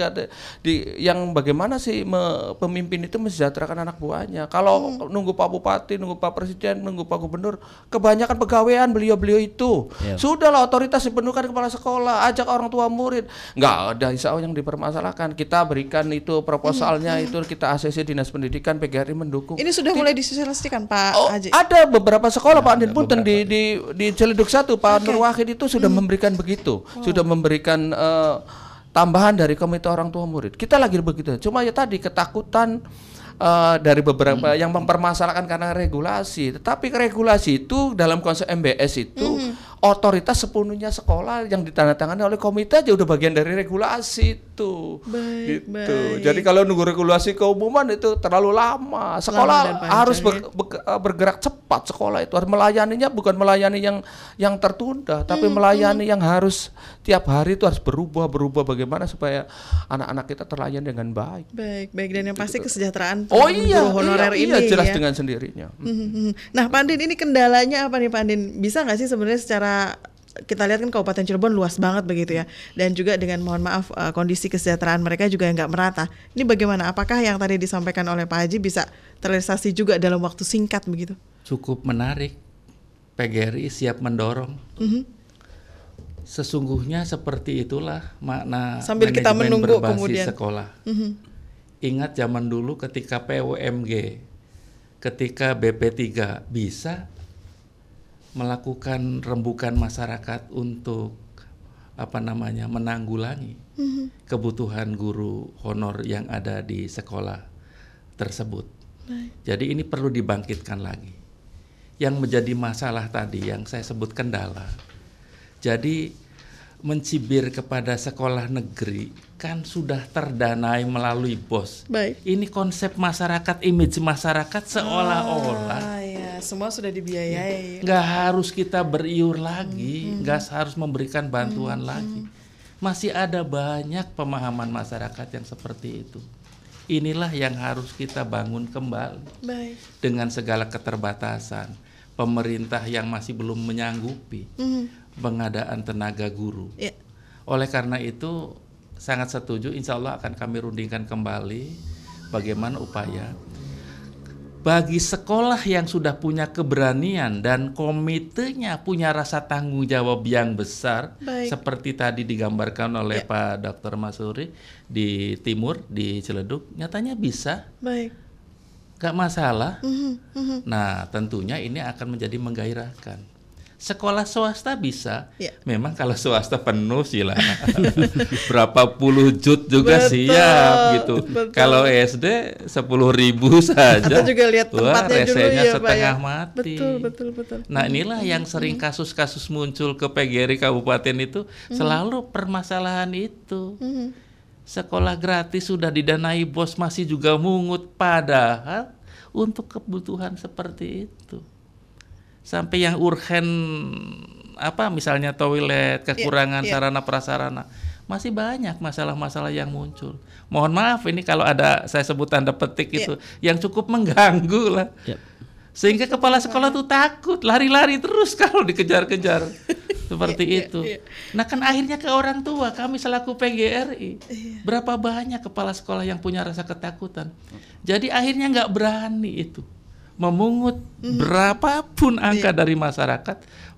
di yang bagaimana sih me- pemimpin itu mensejahterakan anak buahnya. Kalau Mhm. nunggu Pak Bupati, nunggu Pak Presiden, nunggu Pak Gubernur, kebanyakan pegawaian beliau-beliau itu. Iya. Sudahlah otoritas dipenuhkan kepala sekolah, ajak orang tua murid. Nggak ada insya Allah yang dipermasalahkan. Kita berikan itu proposalnya itu kita ACC Dinas Pendidikan PGRI mendukung. Ini sudah mulai disosialisasikan Pak Oh, Haji. ada beberapa sekolah Pak Andin Punten di di di Ciledug satu Pak Nur Wahid itu sudah memberikan begitu, sudah memberikan eh, tambahan dari komite orang tua murid. Kita lagi begitu. Cuma ya tadi ketakutan eh, dari beberapa yang mempermasalahkan karena regulasi. Tetapi regulasi itu dalam konsep MBS itu otoritas sepenuhnya sekolah yang ditandatangani oleh komite aja udah bagian dari regulasi itu. Baik, gitu. baik. Jadi kalau nunggu regulasi keumuman itu terlalu lama. Sekolah panjang, harus ya. ber- ber- eh, bergerak cepat sekolah itu harus melayaninya bukan melayani yang yang tertunda tapi Hmm, melayani yang harus tiap hari itu harus berubah berubah bagaimana supaya anak-anak kita terlayani dengan baik. Baik, baik dan yang pasti kesejahteraan Oh iya, honorer iya, ini iya, jelas ya. dengan sendirinya. Mhm, mhm. Nah, Pak Andin ini kendalanya apa nih Pak Andin? Bisa nggak sih sebenarnya secara kita lihat kan Kabupaten Cirebon luas banget begitu ya, dan juga dengan mohon maaf eh, kondisi kesejahteraan mereka juga nggak merata. Ini bagaimana? Apakah yang tadi disampaikan oleh Pak Haji bisa terrealisasi juga dalam waktu singkat begitu? Cukup menarik. PGRI siap mendorong. Mhm. Sesungguhnya seperti itulah makna Sambil kita menunggu kemudian. sekolah. Mhm. Ingat zaman dulu ketika PUMG, ketika BP3 bisa melakukan rembukan masyarakat untuk apa namanya menanggulangi Mhm. kebutuhan guru honor yang ada di sekolah tersebut. Baik. Jadi ini perlu dibangkitkan lagi. Yang menjadi masalah tadi yang saya sebut kendala. Jadi mencibir kepada sekolah negeri kan sudah terdanai melalui bos. Baik. Ini konsep masyarakat, image masyarakat seolah-olah Ah, ya, semua sudah dibiayai. nggak harus kita beriur lagi, nggak harus memberikan bantuan lagi. Masih ada banyak pemahaman masyarakat yang seperti itu. Inilah yang harus kita bangun kembali Baik. dengan segala keterbatasan pemerintah yang masih belum menyanggupi Mhm. Pengadaan tenaga guru. Ya. Oleh karena itu sangat setuju, insya Allah akan kami rundingkan kembali bagaimana upaya bagi sekolah yang sudah punya keberanian dan komitenya punya rasa tanggung jawab yang besar Baik. seperti tadi digambarkan oleh Pak Dr. Masuri di timur di Ciledug nyatanya bisa Baik. nggak masalah Mhm, mhm. Nah, tentunya ini akan menjadi menggairahkan. Sekolah swasta bisa, Ya. memang kalau swasta penuh sih lah. Berapa puluh jut juga Betul, siap gitu. betul. Kalau SD sepuluh ribu saja. Kita juga lihat Wah, tempatnya dulu resenya ya Pak setengah ya. mati. Betul, betul, betul. Nah inilah yang Mhm. sering kasus-kasus muncul ke PGRI kabupaten itu Mhm. selalu permasalahan itu. Mhm. Sekolah gratis sudah didanai bos masih juga mungut padahal untuk kebutuhan seperti itu. Sampai yang urgen apa misalnya toilet, kekurangan iya. sarana prasarana. Masih banyak masalah-masalah yang muncul. Mohon maaf ini kalau ada saya sebut tanda petik Iya. itu yang cukup mengganggu lah. Yap. Sehingga kepala sekolah tuh takut, lari-lari terus kalau dikejar-kejar. Seperti Iya, itu. Nah kan akhirnya ke orang tua, kami selaku PGRI. Iya. Berapa banyak kepala sekolah yang punya rasa ketakutan. Jadi akhirnya nggak berani itu. Memungut Mhm. berapapun angka Iya. dari masyarakat.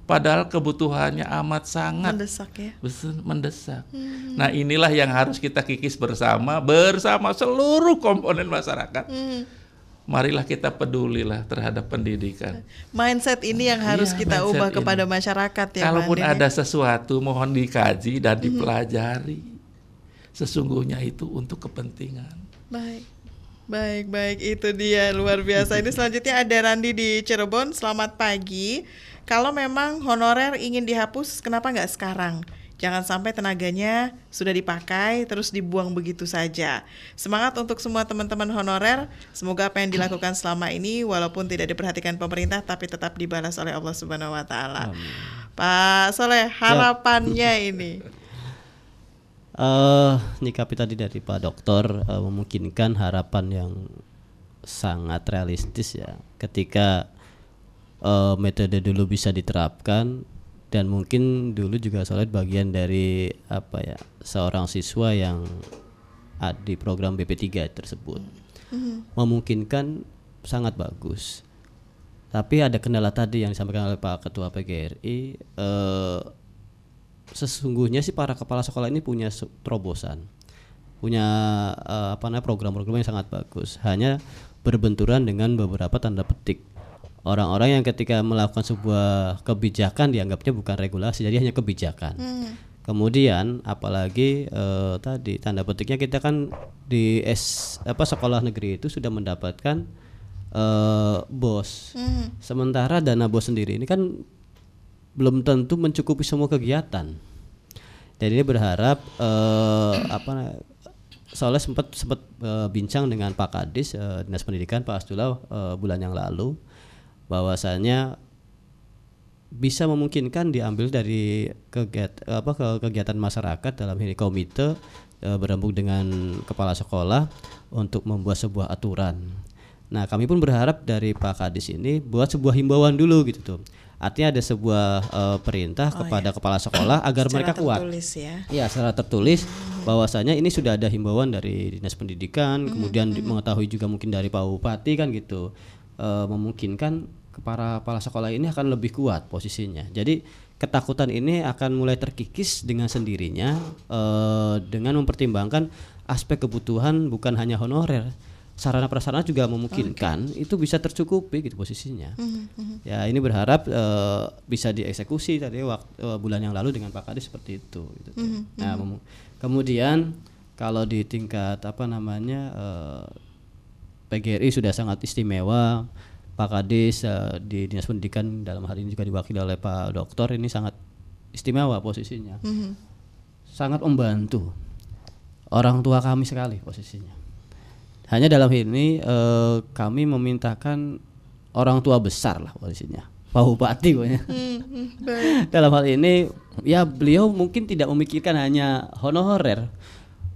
Padahal kebutuhannya amat sangat Mendesak ya. mendesak. Mhm. Nah inilah yang harus kita kikis bersama, bersama seluruh komponen masyarakat. Mhm. Marilah kita pedulilah terhadap pendidikan. Mindset ini yang harus Iya, kita ubah ini. kepada masyarakat ya. Kalaupun ada ya. sesuatu mohon dikaji dan Mhm. dipelajari. Sesungguhnya itu untuk kepentingan. Baik. Baik, baik itu dia luar biasa. Ini selanjutnya ada Randi di Cirebon. Selamat pagi. Kalau memang honorer ingin dihapus, kenapa nggak sekarang? Jangan sampai tenaganya sudah dipakai terus dibuang begitu saja. Semangat untuk semua teman-teman honorer. Semoga apa yang dilakukan selama ini walaupun tidak diperhatikan pemerintah tapi tetap dibalas oleh Allah Subhanahu wa taala. Pak Soleh, harapannya ini. Eh nyikapi tadi dari Pak Dokter eh, memungkinkan harapan yang sangat realistis ya ketika eh, metode dulu bisa diterapkan dan mungkin dulu juga Solid bagian dari apa ya seorang siswa yang ada di program BP3 tersebut Mhm. memungkinkan sangat bagus. Tapi ada kendala tadi yang disampaikan oleh Pak Ketua PGRI. eh, sesungguhnya sih para kepala sekolah ini punya terobosan, punya eh, apa namanya program-program yang sangat bagus. Hanya berbenturan dengan beberapa tanda petik orang-orang yang ketika melakukan sebuah kebijakan dianggapnya bukan regulasi, jadi hanya kebijakan. Hmm. Kemudian apalagi eh, tadi tanda petiknya kita kan di S apa sekolah negeri itu sudah mendapatkan eh, bos. Hmm. Sementara dana bos sendiri ini kan belum tentu mencukupi semua kegiatan. Dan ini berharap eh, apa soalnya sempat sempat eh, bincang dengan Pak Kadis eh, Dinas Pendidikan Pak Astula eh, bulan yang lalu bahwasanya bisa memungkinkan diambil dari kegiatan apa ke- kegiatan masyarakat dalam ini komite e, berembuk dengan kepala sekolah untuk membuat sebuah aturan. Nah, kami pun berharap dari Pak Kadis ini buat sebuah himbauan dulu gitu tuh. Artinya ada sebuah e, perintah Oh, kepada iya. kepala sekolah agar Secara mereka kuat. tertulis ya. Iya, secara tertulis bahwasanya ini sudah ada himbauan dari Dinas Pendidikan, kemudian di- mengetahui juga mungkin dari Pak Bupati kan gitu. Eh, memungkinkan para kepala sekolah ini akan lebih kuat posisinya. Jadi ketakutan ini akan mulai terkikis dengan sendirinya eh, dengan mempertimbangkan aspek kebutuhan bukan hanya honorer, sarana prasarana juga memungkinkan itu bisa tercukupi gitu posisinya. Mhm, mhm. Ya ini berharap eh, bisa dieksekusi tadi waktu eh, bulan yang lalu dengan Pak Kadis seperti itu. gitu tuh. Mhm, Nah kemudian kalau di tingkat apa namanya eh, PGRI sudah sangat istimewa. Pak Kadis eh, di dinas pendidikan dalam hal ini juga diwakili oleh Pak Doktor ini sangat istimewa posisinya, Mhm. sangat membantu orang tua kami sekali posisinya. Hanya dalam hal ini eh, kami memintakan orang tua besar lah posisinya, Pak Bupati pokoknya. Hmm, hmm, dalam hal ini ya beliau mungkin tidak memikirkan hanya honorer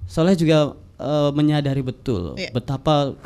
soalnya juga eh, menyadari betul Iya. betapa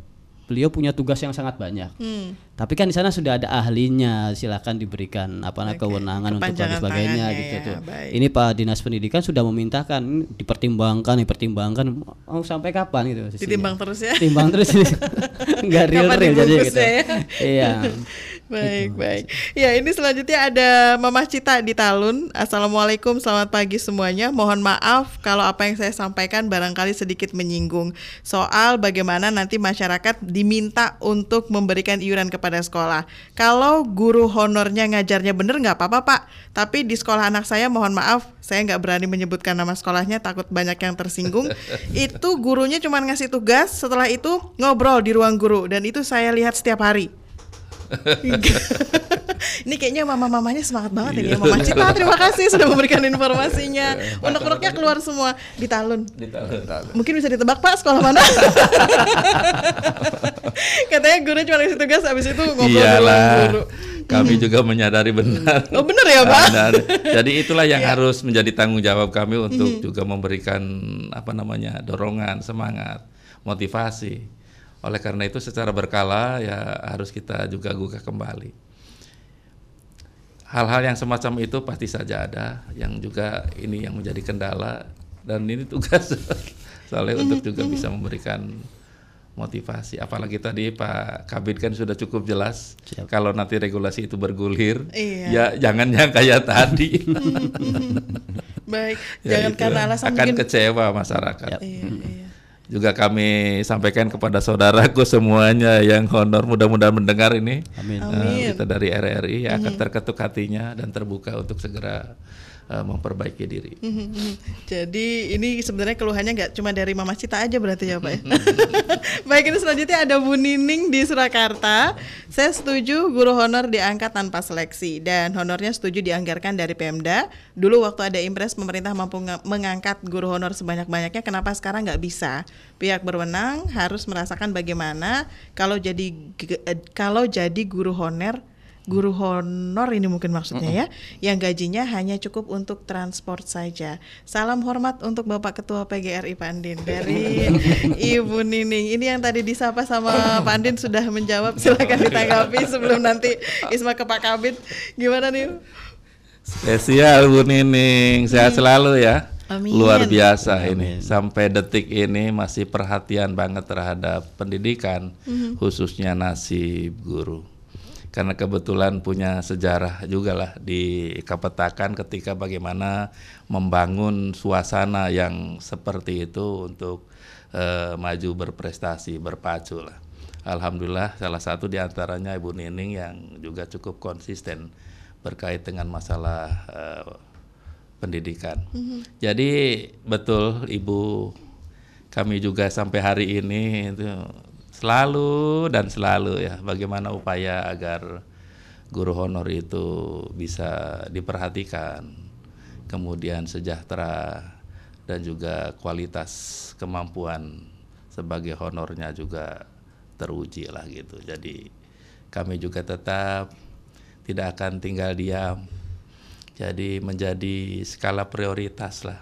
beliau punya tugas yang sangat banyak Hmm. Tapi kan di sana sudah ada ahlinya silakan diberikan apa namanya kewenangan untuk dan sebagainya gitu ya, tuh baik. ini Pak Dinas Pendidikan sudah memintakan dipertimbangkan dipertimbangkan mau sampai kapan gitu posisinya. Ditimbang terus ya. timbang terus nggak real Kapan real jadi gitu ya? iya Baik, baik. Ya, ini selanjutnya ada Mama Cita di Talun. Assalamualaikum, selamat pagi semuanya. Mohon maaf kalau apa yang saya sampaikan barangkali sedikit menyinggung soal bagaimana nanti masyarakat diminta untuk memberikan iuran kepada sekolah. Kalau guru honornya ngajarnya bener nggak apa-apa Pak, tapi di sekolah anak saya mohon maaf, saya nggak berani menyebutkan nama sekolahnya, takut banyak yang tersinggung. itu gurunya cuma ngasih tugas, setelah itu ngobrol di ruang guru dan itu saya lihat setiap hari. ini kayaknya mama-mamanya semangat banget ini ya Mama Cita terima kasih sudah memberikan informasinya unek-uneknya keluar semua di talun mungkin bisa ditebak pak sekolah mana katanya guru cuma ngasih tugas habis itu ngobrol Iyalah. guru Kami juga menyadari benar. Oh, benar ya, Pak? Benar. Jadi itulah yang Ya. harus menjadi tanggung jawab kami untuk Mhm. juga memberikan apa namanya dorongan, semangat, motivasi. Oleh karena itu secara berkala ya harus kita juga gugah kembali. Hal-hal yang semacam itu pasti saja ada, yang juga ini yang menjadi kendala dan ini tugas soalnya untuk juga bisa memberikan motivasi. Apalagi tadi Pak Kabit kan sudah cukup jelas kalau nanti regulasi itu bergulir, Iya. ya jangan yang kayak tadi. baik Ya, jangan itu karena alasan akan mungkin kecewa masyarakat. Iya, iya. Juga kami sampaikan kepada saudaraku semuanya yang honor mudah-mudahan mendengar ini. Amin. Eh, Amin. kita dari RRI akan Mhm. terketuk hatinya dan terbuka untuk segera eh, memperbaiki diri. Jadi ini sebenarnya keluhannya nggak cuma dari Mama Cita aja berarti ya Pak ya. Baik ini selanjutnya ada Bu Nining di Surakarta. Saya setuju guru honor diangkat tanpa seleksi dan honornya setuju dianggarkan dari Pemda. Dulu waktu ada impres pemerintah mampu mengangkat guru honor sebanyak-banyaknya. Kenapa sekarang nggak bisa? Pihak berwenang harus merasakan bagaimana kalau jadi eh, kalau jadi guru honor guru honor ini mungkin maksudnya ya, yang gajinya hanya cukup untuk transport saja. Salam hormat untuk Bapak Ketua PGRI Pak Andin dari Ibu Nining. Ini yang tadi disapa sama Pak Andin sudah menjawab. Silakan ditanggapi sebelum nanti Isma ke Pak Kabit. Gimana nih? Spesial Bu Nining, sehat selalu ya. Amin. Luar biasa ini. Sampai detik ini masih perhatian banget terhadap pendidikan, Mhm. khususnya nasib guru. Karena kebetulan punya sejarah juga lah di Kapetakan ketika bagaimana membangun suasana yang seperti itu untuk eh, maju berprestasi, berpacu lah. Alhamdulillah salah satu di antaranya Ibu Nining yang juga cukup konsisten berkait dengan masalah eh, pendidikan. Mhm. Jadi betul Ibu kami juga sampai hari ini itu selalu dan selalu ya bagaimana upaya agar guru honor itu bisa diperhatikan kemudian sejahtera dan juga kualitas kemampuan sebagai honornya juga teruji lah gitu. Jadi kami juga tetap tidak akan tinggal diam. Jadi menjadi skala prioritas lah.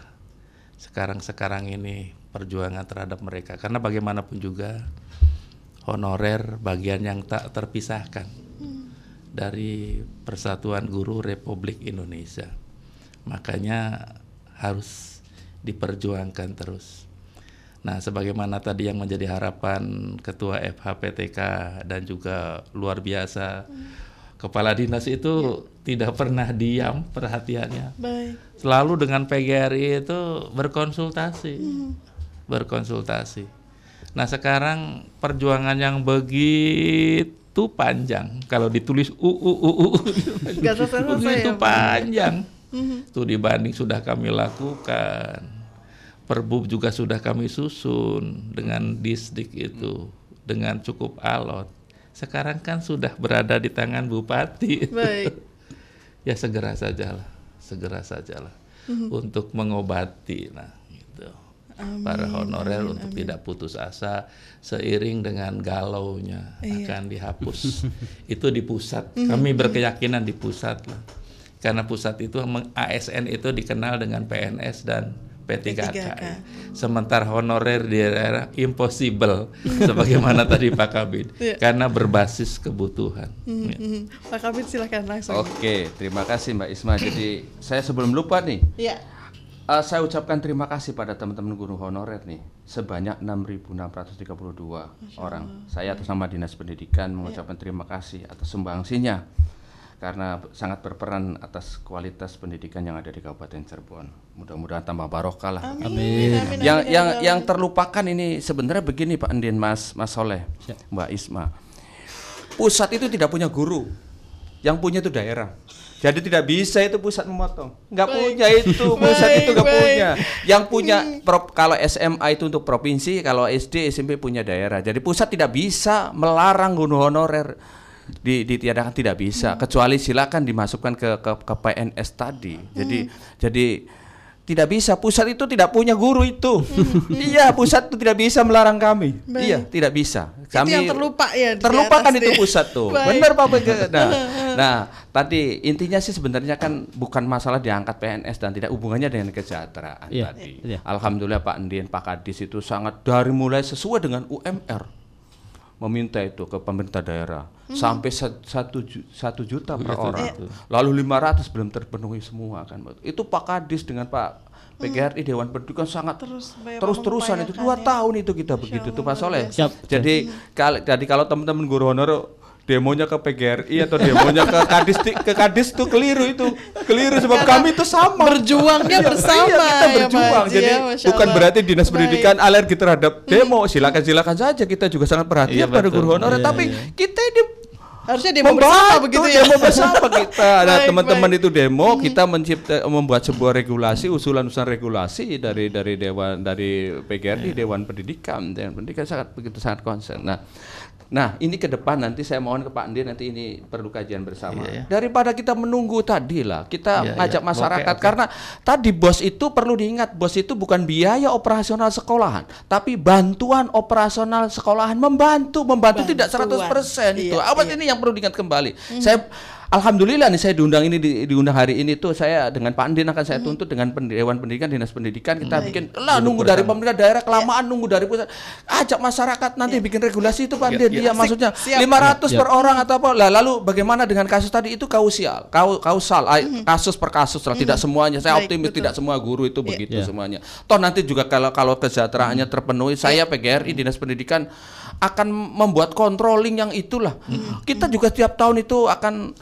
Sekarang-sekarang ini perjuangan terhadap mereka karena bagaimanapun juga honorer bagian yang tak terpisahkan dari Persatuan Guru Republik Indonesia. Makanya harus diperjuangkan terus. Nah, sebagaimana tadi yang menjadi harapan Ketua FHPTK dan juga luar biasa Kepala Dinas itu tidak pernah diam perhatiannya. Baik. Selalu dengan PGRI itu berkonsultasi. Berkonsultasi. Nah, sekarang perjuangan yang begitu panjang kalau ditulis u u u u begitu ya, Pak. panjang. Itu dibanding sudah kami lakukan. Perbub juga sudah kami susun dengan disdik itu dengan cukup alot. Sekarang kan sudah berada di tangan bupati. Baik. ya segera sajalah, segera sajalah Mhm. untuk mengobati nah gitu. Para honorer amin, untuk amin. tidak putus asa seiring dengan galaunya Iya. akan dihapus. itu di pusat. Mhm, Kami berkeyakinan di pusat lah. Karena pusat itu ASN itu dikenal dengan PNS dan P3K. P3K. Sementara honorer di daerah impossible sebagaimana tadi Pak Kabit Iya. karena berbasis kebutuhan. Mhm, Ya. Pak Kabit silakan langsung. Oke, terima kasih Mbak Isma. Jadi saya sebelum lupa nih, Iya. Eh, saya ucapkan terima kasih pada teman-teman guru honorer nih sebanyak 6.632 orang. Saya atas nama Dinas Pendidikan mengucapkan terima kasih atas sumbangsinya karena sangat berperan atas kualitas pendidikan yang ada di Kabupaten Cirebon. Mudah-mudahan tambah barokah lah. Amin. Amin, Yang amin, yang amin. yang terlupakan ini sebenarnya begini Pak Andin, Mas Mas Soleh, Mbak Isma. Pusat itu tidak punya guru, yang punya itu daerah. Jadi tidak bisa itu pusat memotong. Nggak Baik. punya itu, pusat Baik, itu nggak baik. punya. Yang punya prop, kalau SMA itu untuk provinsi, kalau SD SMP punya daerah. Jadi pusat tidak bisa melarang guru honorer di ditiadakan tidak bisa kecuali silakan dimasukkan ke ke, ke PNS tadi. Jadi jadi tidak bisa pusat itu tidak punya guru itu. iya, pusat itu tidak bisa melarang kami. Baik. Iya, tidak bisa. Itu Kami yang terlupa ya. terlupakan itu dia. pusat tuh. Baik. Benar Pak Bege. Nah, nah, tadi intinya sih sebenarnya kan bukan masalah diangkat PNS dan tidak hubungannya dengan kesejahteraan Iya, tadi. iya. Alhamdulillah Pak Andien, Pak Kadis itu sangat dari mulai sesuai dengan UMR meminta itu ke pemerintah daerah Mhm. sampai sa- satu, satu juta per Betul, orang. betul. Lalu 500 belum terpenuhi semua kan. Itu Pak Kadis dengan Pak PGRI Dewan Pendidikan sangat Hmm. Terus banyak terus-terusan itu dua ya. tahun itu kita begitu tuh Pak Soleh. Siap. Jadi kal- jadi kalau teman-teman guru honor demonya ke PGRI atau demonya ke Kadis ke Kadis tuh keliru itu. Keliru sebab kami itu sama. Berjuangnya Iya, bersama iya, kita ya, Pak berjuang. Haji Jadi ya, bukan berarti Dinas Baik. Pendidikan alergi terhadap demo. Silakan-silakan saja kita juga sangat perhatian Iya, pada guru honorer Iya, tapi iya. kita ini Harusnya demo bersama begitu ya. demo bersama kita. Nah, Baik, teman-teman itu demo, kita mencipta membuat sebuah regulasi, usulan-usulan regulasi dari dari dewan dari PGRI Dewan Pendidikan, Dewan Pendidikan sangat begitu sangat concern. Nah, Nah, ini ke depan nanti saya mohon ke Pak Andi nanti ini perlu kajian bersama. Iya, iya. Daripada kita menunggu tadi lah, kita Iya, ngajak iya. masyarakat Oke, oke. karena tadi bos itu perlu diingat, bos itu bukan biaya operasional sekolahan, tapi bantuan operasional sekolahan membantu, membantu tidak 100% itu. Iya, Apa iya. ini yang perlu diingat kembali. Saya Alhamdulillah nih saya diundang ini di- diundang hari ini tuh saya dengan Pak Andin akan saya tuntut dengan pen- Dewan Pendidikan Dinas Pendidikan. Kita Baik. bikin lah nunggu dari pemerintah daerah kelamaan nunggu dari pusat. Ajak masyarakat nanti bikin regulasi itu Pak Ya, Andin. ya. iya Asik. maksudnya Siap. 500 Ya. per orang atau apa. Lah lalu bagaimana dengan kasus tadi? Itu kausial kau kausal ay- kasus per kasus lah. Tidak semuanya. Saya Baik, optimis betul. tidak semua guru itu begitu Ya. semuanya. Toh nanti juga kalau kalau kesejahteraannya terpenuhi saya PGRI Dinas Pendidikan akan membuat controlling yang itulah. Kita juga tiap tahun itu akan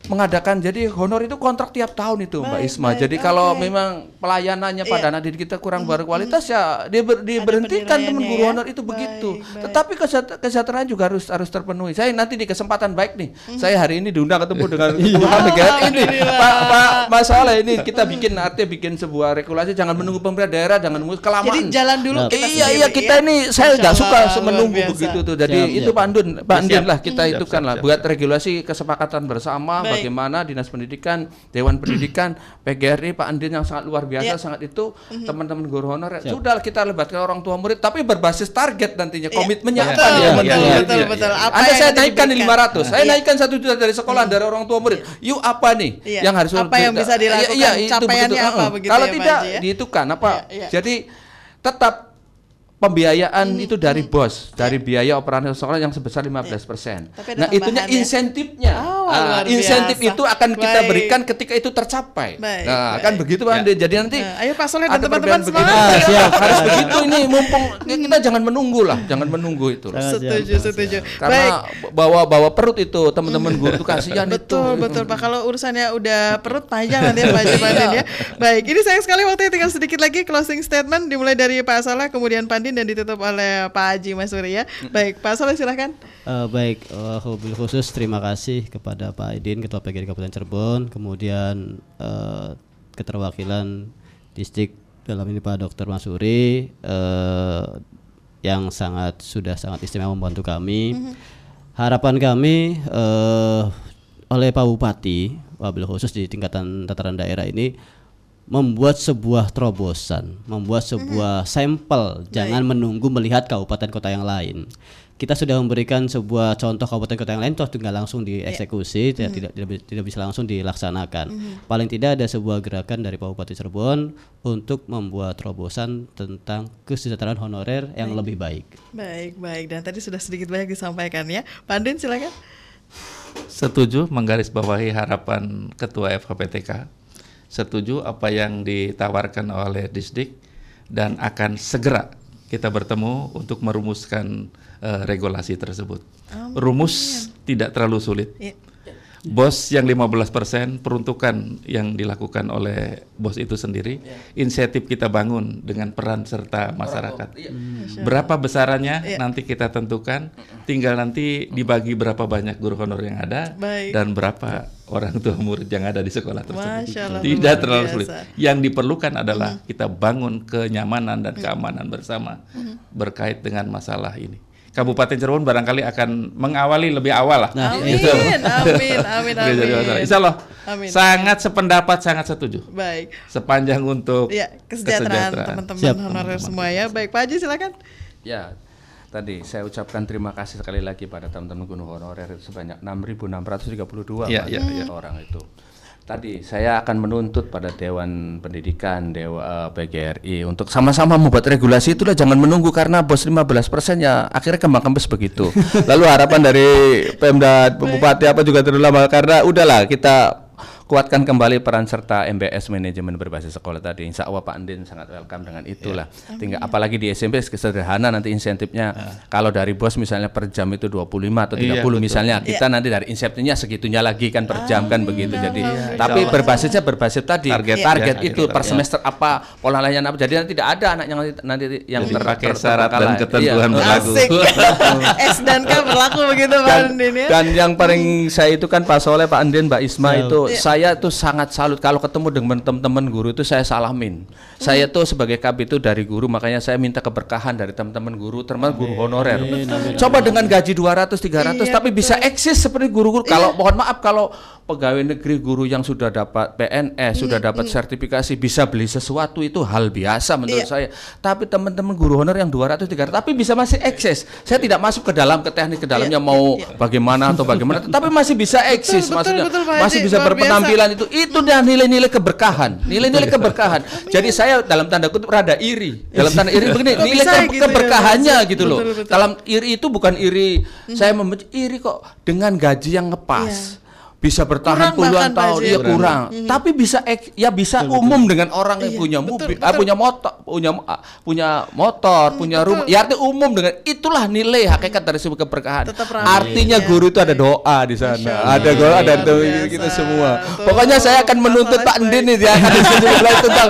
mengadakan jadi honor itu kontrak tiap tahun itu Mbak Baik, Isma. baik, Jadi kalau oke. memang pelayanannya Iya. pada anak didik kita kurang berkualitas ya dia ber- diberhentikan teman guru ya. honor itu begitu. Tetapi kesejahter- kesejahteraan juga harus harus terpenuhi. Saya nanti di kesempatan baik nih. Saya hari ini diundang ketemu dengan Ketua PGRI ini. Pak Pak masalah ini kita bikin artinya bikin sebuah regulasi jangan menunggu pemerintah daerah jangan menunggu kelamaan. Jadi jalan dulu kita Iya iya kita ya. ini saya nggak suka Allah, menunggu begitu tuh. Jadi Siap, itu. Pak Andun, Pak Andun lah kita itu kan lah buat regulasi kesepakatan bersama Baik. bagaimana dinas pendidikan, dewan pendidikan, PGRI, Pak Andin yang sangat luar biasa Ya. sangat itu Mhm. teman-teman guru honorer Siap. sudah kita libatkan orang tua murid tapi berbasis target nantinya Iya. komitmennya Betul, apa nih betul, teman-teman? betul, Iya, betul. iya. Apa Anda saya naikkan di diberikan? 500 saya Iya. naikkan satu juta dari sekolah dari orang tua murid yuk apa nih Iya. yang harus Apa yang bisa dilakukan? Iya, iya, itu Capaiannya begitu. apa Heeh. begitu kalau ya, tidak ya? dihitungkan apa Iya, iya. jadi tetap pembiayaan itu dari bos, dari biaya operasional sekolah yang sebesar 15%. Tapi ada Nah, itunya ya? insentifnya. Oh, Ah, luar insentif biasa. itu akan kita Baik. berikan ketika itu tercapai. Baik, nah, baik. kan begitu Pak Andi. Jadi nanti Nah, ayo Pak Soleh dan teman-teman semangat. Ah, siap. harus begitu ini mumpung kita jangan menunggu lah, jangan menunggu itu. Setuju, setuju. Baik. Karena bawa bawa perut itu teman-teman guru itu kasihan itu. Betul, betul Pak. Kalau urusannya udah perut panjang nanti ya Pak Haji Pandin ya. Baik, ini sayang sekali waktunya tinggal sedikit lagi closing statement dimulai dari Pak Soleh, kemudian Pandin dan ditutup oleh Pak Haji Masuri ya. Baik, Pak Soleh silahkan. Eh, baik, mobil khusus terima kasih kepada Pak Aidin, Ketua PGRI Kabupaten Cirebon, kemudian eh, keterwakilan distrik dalam ini Pak Dr. Masuri eh, yang sangat sudah sangat istimewa membantu kami. Harapan kami eh, oleh Pak Bupati, wabil khusus di tingkatan tataran daerah ini membuat sebuah terobosan, membuat sebuah sampel, jangan menunggu melihat kabupaten kota yang lain. Kita sudah memberikan sebuah contoh kabupaten kota yang lain, toh tinggal langsung dieksekusi, tidak, tidak tidak bi- tidak bisa langsung dilaksanakan. Paling tidak ada sebuah gerakan dari Pak Bupati Cirebon untuk membuat terobosan tentang kesejahteraan honorer yang lebih baik. Baik, baik. Dan tadi sudah sedikit banyak disampaikan ya. Pandin silakan. Setuju menggarisbawahi harapan Ketua FKPTK. Setuju apa yang ditawarkan oleh Disdik dan akan segera kita bertemu untuk merumuskan eh, regulasi tersebut. Rumus tidak terlalu sulit. Iya. Bos yang 15% peruntukan yang dilakukan oleh bos itu sendiri, insentif kita bangun dengan peran serta masyarakat. Berapa besarannya Iya. nanti kita tentukan, tinggal nanti dibagi berapa banyak guru honor yang ada Baik. dan berapa orang tua murid yang ada di sekolah tersebut. Masya Allah, Tidak terlalu biasa. sulit. Yang diperlukan adalah kita bangun kenyamanan dan keamanan bersama berkait dengan masalah ini. Kabupaten Cirebon barangkali akan mengawali lebih awal lah. Nah, Amin, Gitu. amin, amin, jadi amin. masalah. Insya Allah Amin. sangat sependapat, sangat setuju. Baik. Sepanjang untuk Ya, kesejahteraan teman-teman honorer semua ya. Baik, Pak Haji silakan. Ya, tadi saya ucapkan terima kasih sekali lagi pada teman-teman guru honorer sebanyak 6.632 Ya, ya, ya. orang itu. Tadi saya akan menuntut pada Dewan Pendidikan Dewa eh, PGRI untuk sama-sama membuat regulasi itulah jangan menunggu karena bos 15% ya akhirnya kembang kempes begitu. Lalu harapan dari Pemda Bupati apa juga terlalu lama karena udahlah kita kuatkan kembali peran serta MBS manajemen berbasis sekolah tadi. Insya Allah Pak Andin sangat welcome dengan itulah. Tinggal apalagi di SMP sederhana nanti insentifnya kalau dari bos misalnya per jam itu 25 atau 30 Iya, betul. misalnya kita nanti dari insentifnya segitunya lagi kan per jam kan begitu. Jadi tapi berbasisnya berbasis tadi Target, target, ya, itu per ya. semester apa pola layanan apa. Jadi nanti tidak ada anak yang nanti, nanti yang Jadi ter- pakai ter- syarat dan ketentuan Iya. berlaku. Asik. S dan K berlaku begitu Pak Andin ya. dan yang paling saya itu kan Pak Soleh, Pak Andin, Mbak Isma itu Iya. saya saya tuh sangat salut kalau ketemu dengan teman-teman guru itu saya salamin. Saya tuh sebagai KB itu dari guru makanya saya minta keberkahan dari teman-teman guru, termasuk guru honorer. Coba dengan gaji 200 300 Iya, tapi bisa eksis seperti guru-guru. Kalau mohon maaf kalau pegawai negeri guru yang sudah dapat PNS, sudah dapat sertifikasi bisa beli sesuatu itu hal biasa menurut Iya. saya. Tapi teman-teman guru honor yang 200 300 tapi bisa masih eksis. Saya tidak masuk ke dalam ke teknik ke dalamnya mau bagaimana atau bagaimana, tapi masih bisa eksis Betul, maksudnya. betul, Pak masih bisa luar berpenampilan itu. Itu dah nilai-nilai keberkahan. Nilai-nilai keberkahan. Jadi saya dalam tanda kutip rada iri. Dalam tanda iri begini, nilai ke- gitu ya, keberkahannya gitu loh. Betul, betul. Dalam iri itu bukan iri saya membenci iri kok dengan gaji yang ngepas. Bisa bertahan Kurang puluhan tahun, iya Kurang. Mhm. Tapi bisa ek- ya bisa umum dengan orang yang Iya, punya betul, mobil, betul. ah, punya motor, punya ah, punya motor, punya rumah. Ya artinya umum dengan itulah nilai hakikat dari sebuah keberkahan. Artinya Iya. guru itu ada doa di sana. Ada doa, ada doa kita semua. Pokoknya saya akan menuntut Pak Ndin nih dia akan tentang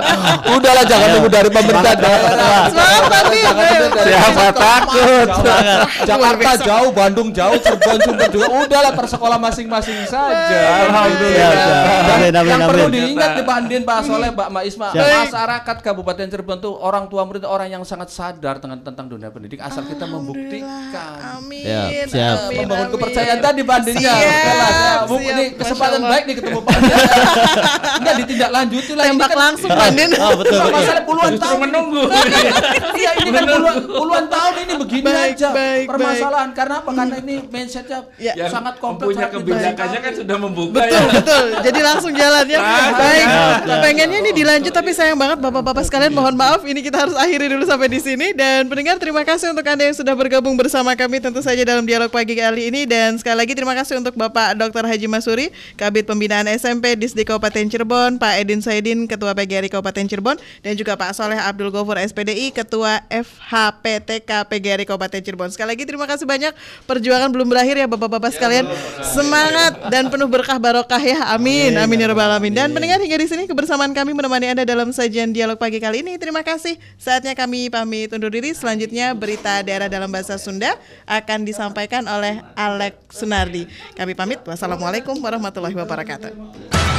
udahlah jangan nunggu dari pemerintah Siapa takut? Jakarta jauh, Bandung jauh, Cirebon Sumber juga. Udahlah tersekolah masing-masing saja. Alhamdulillah. Dan Amin, amin, yang perlu diingat nih Pak Andin, Pak Soleh, Mbak Ma Isma, Siap. masyarakat Kabupaten Cirebon tuh orang tua murid orang yang sangat sadar dengan tentang dunia pendidikan asal kita membuktikan. Amin. Siap. amin, Membangun amin. kepercayaan tadi Pak Andin ya. Siap, Jelas, ya. Ini kesempatan baik nih ketemu Pak Andin. Enggak ditindaklanjuti lah. Ini Tembak kan- langsung, Pak Andin. Oh, betul. Masalah puluhan tahun. menunggu. Iya ini kan puluhan, puluhan tahun ini begini aja permasalahan karena apa? Karena ini mindsetnya Ya. Sangat kompleks. punya kebijakannya kan sudah membuka Betul, ya. betul. Jadi langsung jalan ya. Baik. siap. Pengennya ini dilanjut tapi sayang banget Bapak-bapak sekalian mohon maaf ini kita harus akhiri dulu sampai di sini dan pendengar terima kasih untuk Anda yang sudah bergabung bersama kami tentu saja dalam dialog pagi kali ini dan sekali lagi terima kasih untuk Bapak Dr. Haji Masuri, Kabit Pembinaan SMP Disdik Kabupaten Cirebon, Pak Edin Saidin, Ketua PGRI Kabupaten Cirebon dan juga Pak Soleh Abdul Gofur SPDI, Ketua FHPTK PGRI Kabupaten Cirebon. Sekali lagi terima kasih banyak. Perjuangan belum berakhir ya Bapak-bapak sekalian. Semangat dan penuh berkah barokah ya. Amin. Amin ya rabbal alamin. Dan pendengar hingga di sini kebersamaan kami menemani Anda dalam sajian dialog pagi kali ini. Terima kasih. Saatnya kami pamit undur diri. Selanjutnya berita daerah dalam bahasa Sunda akan disampaikan oleh Alex Sunardi. Kami pamit. Wassalamualaikum warahmatullahi wabarakatuh.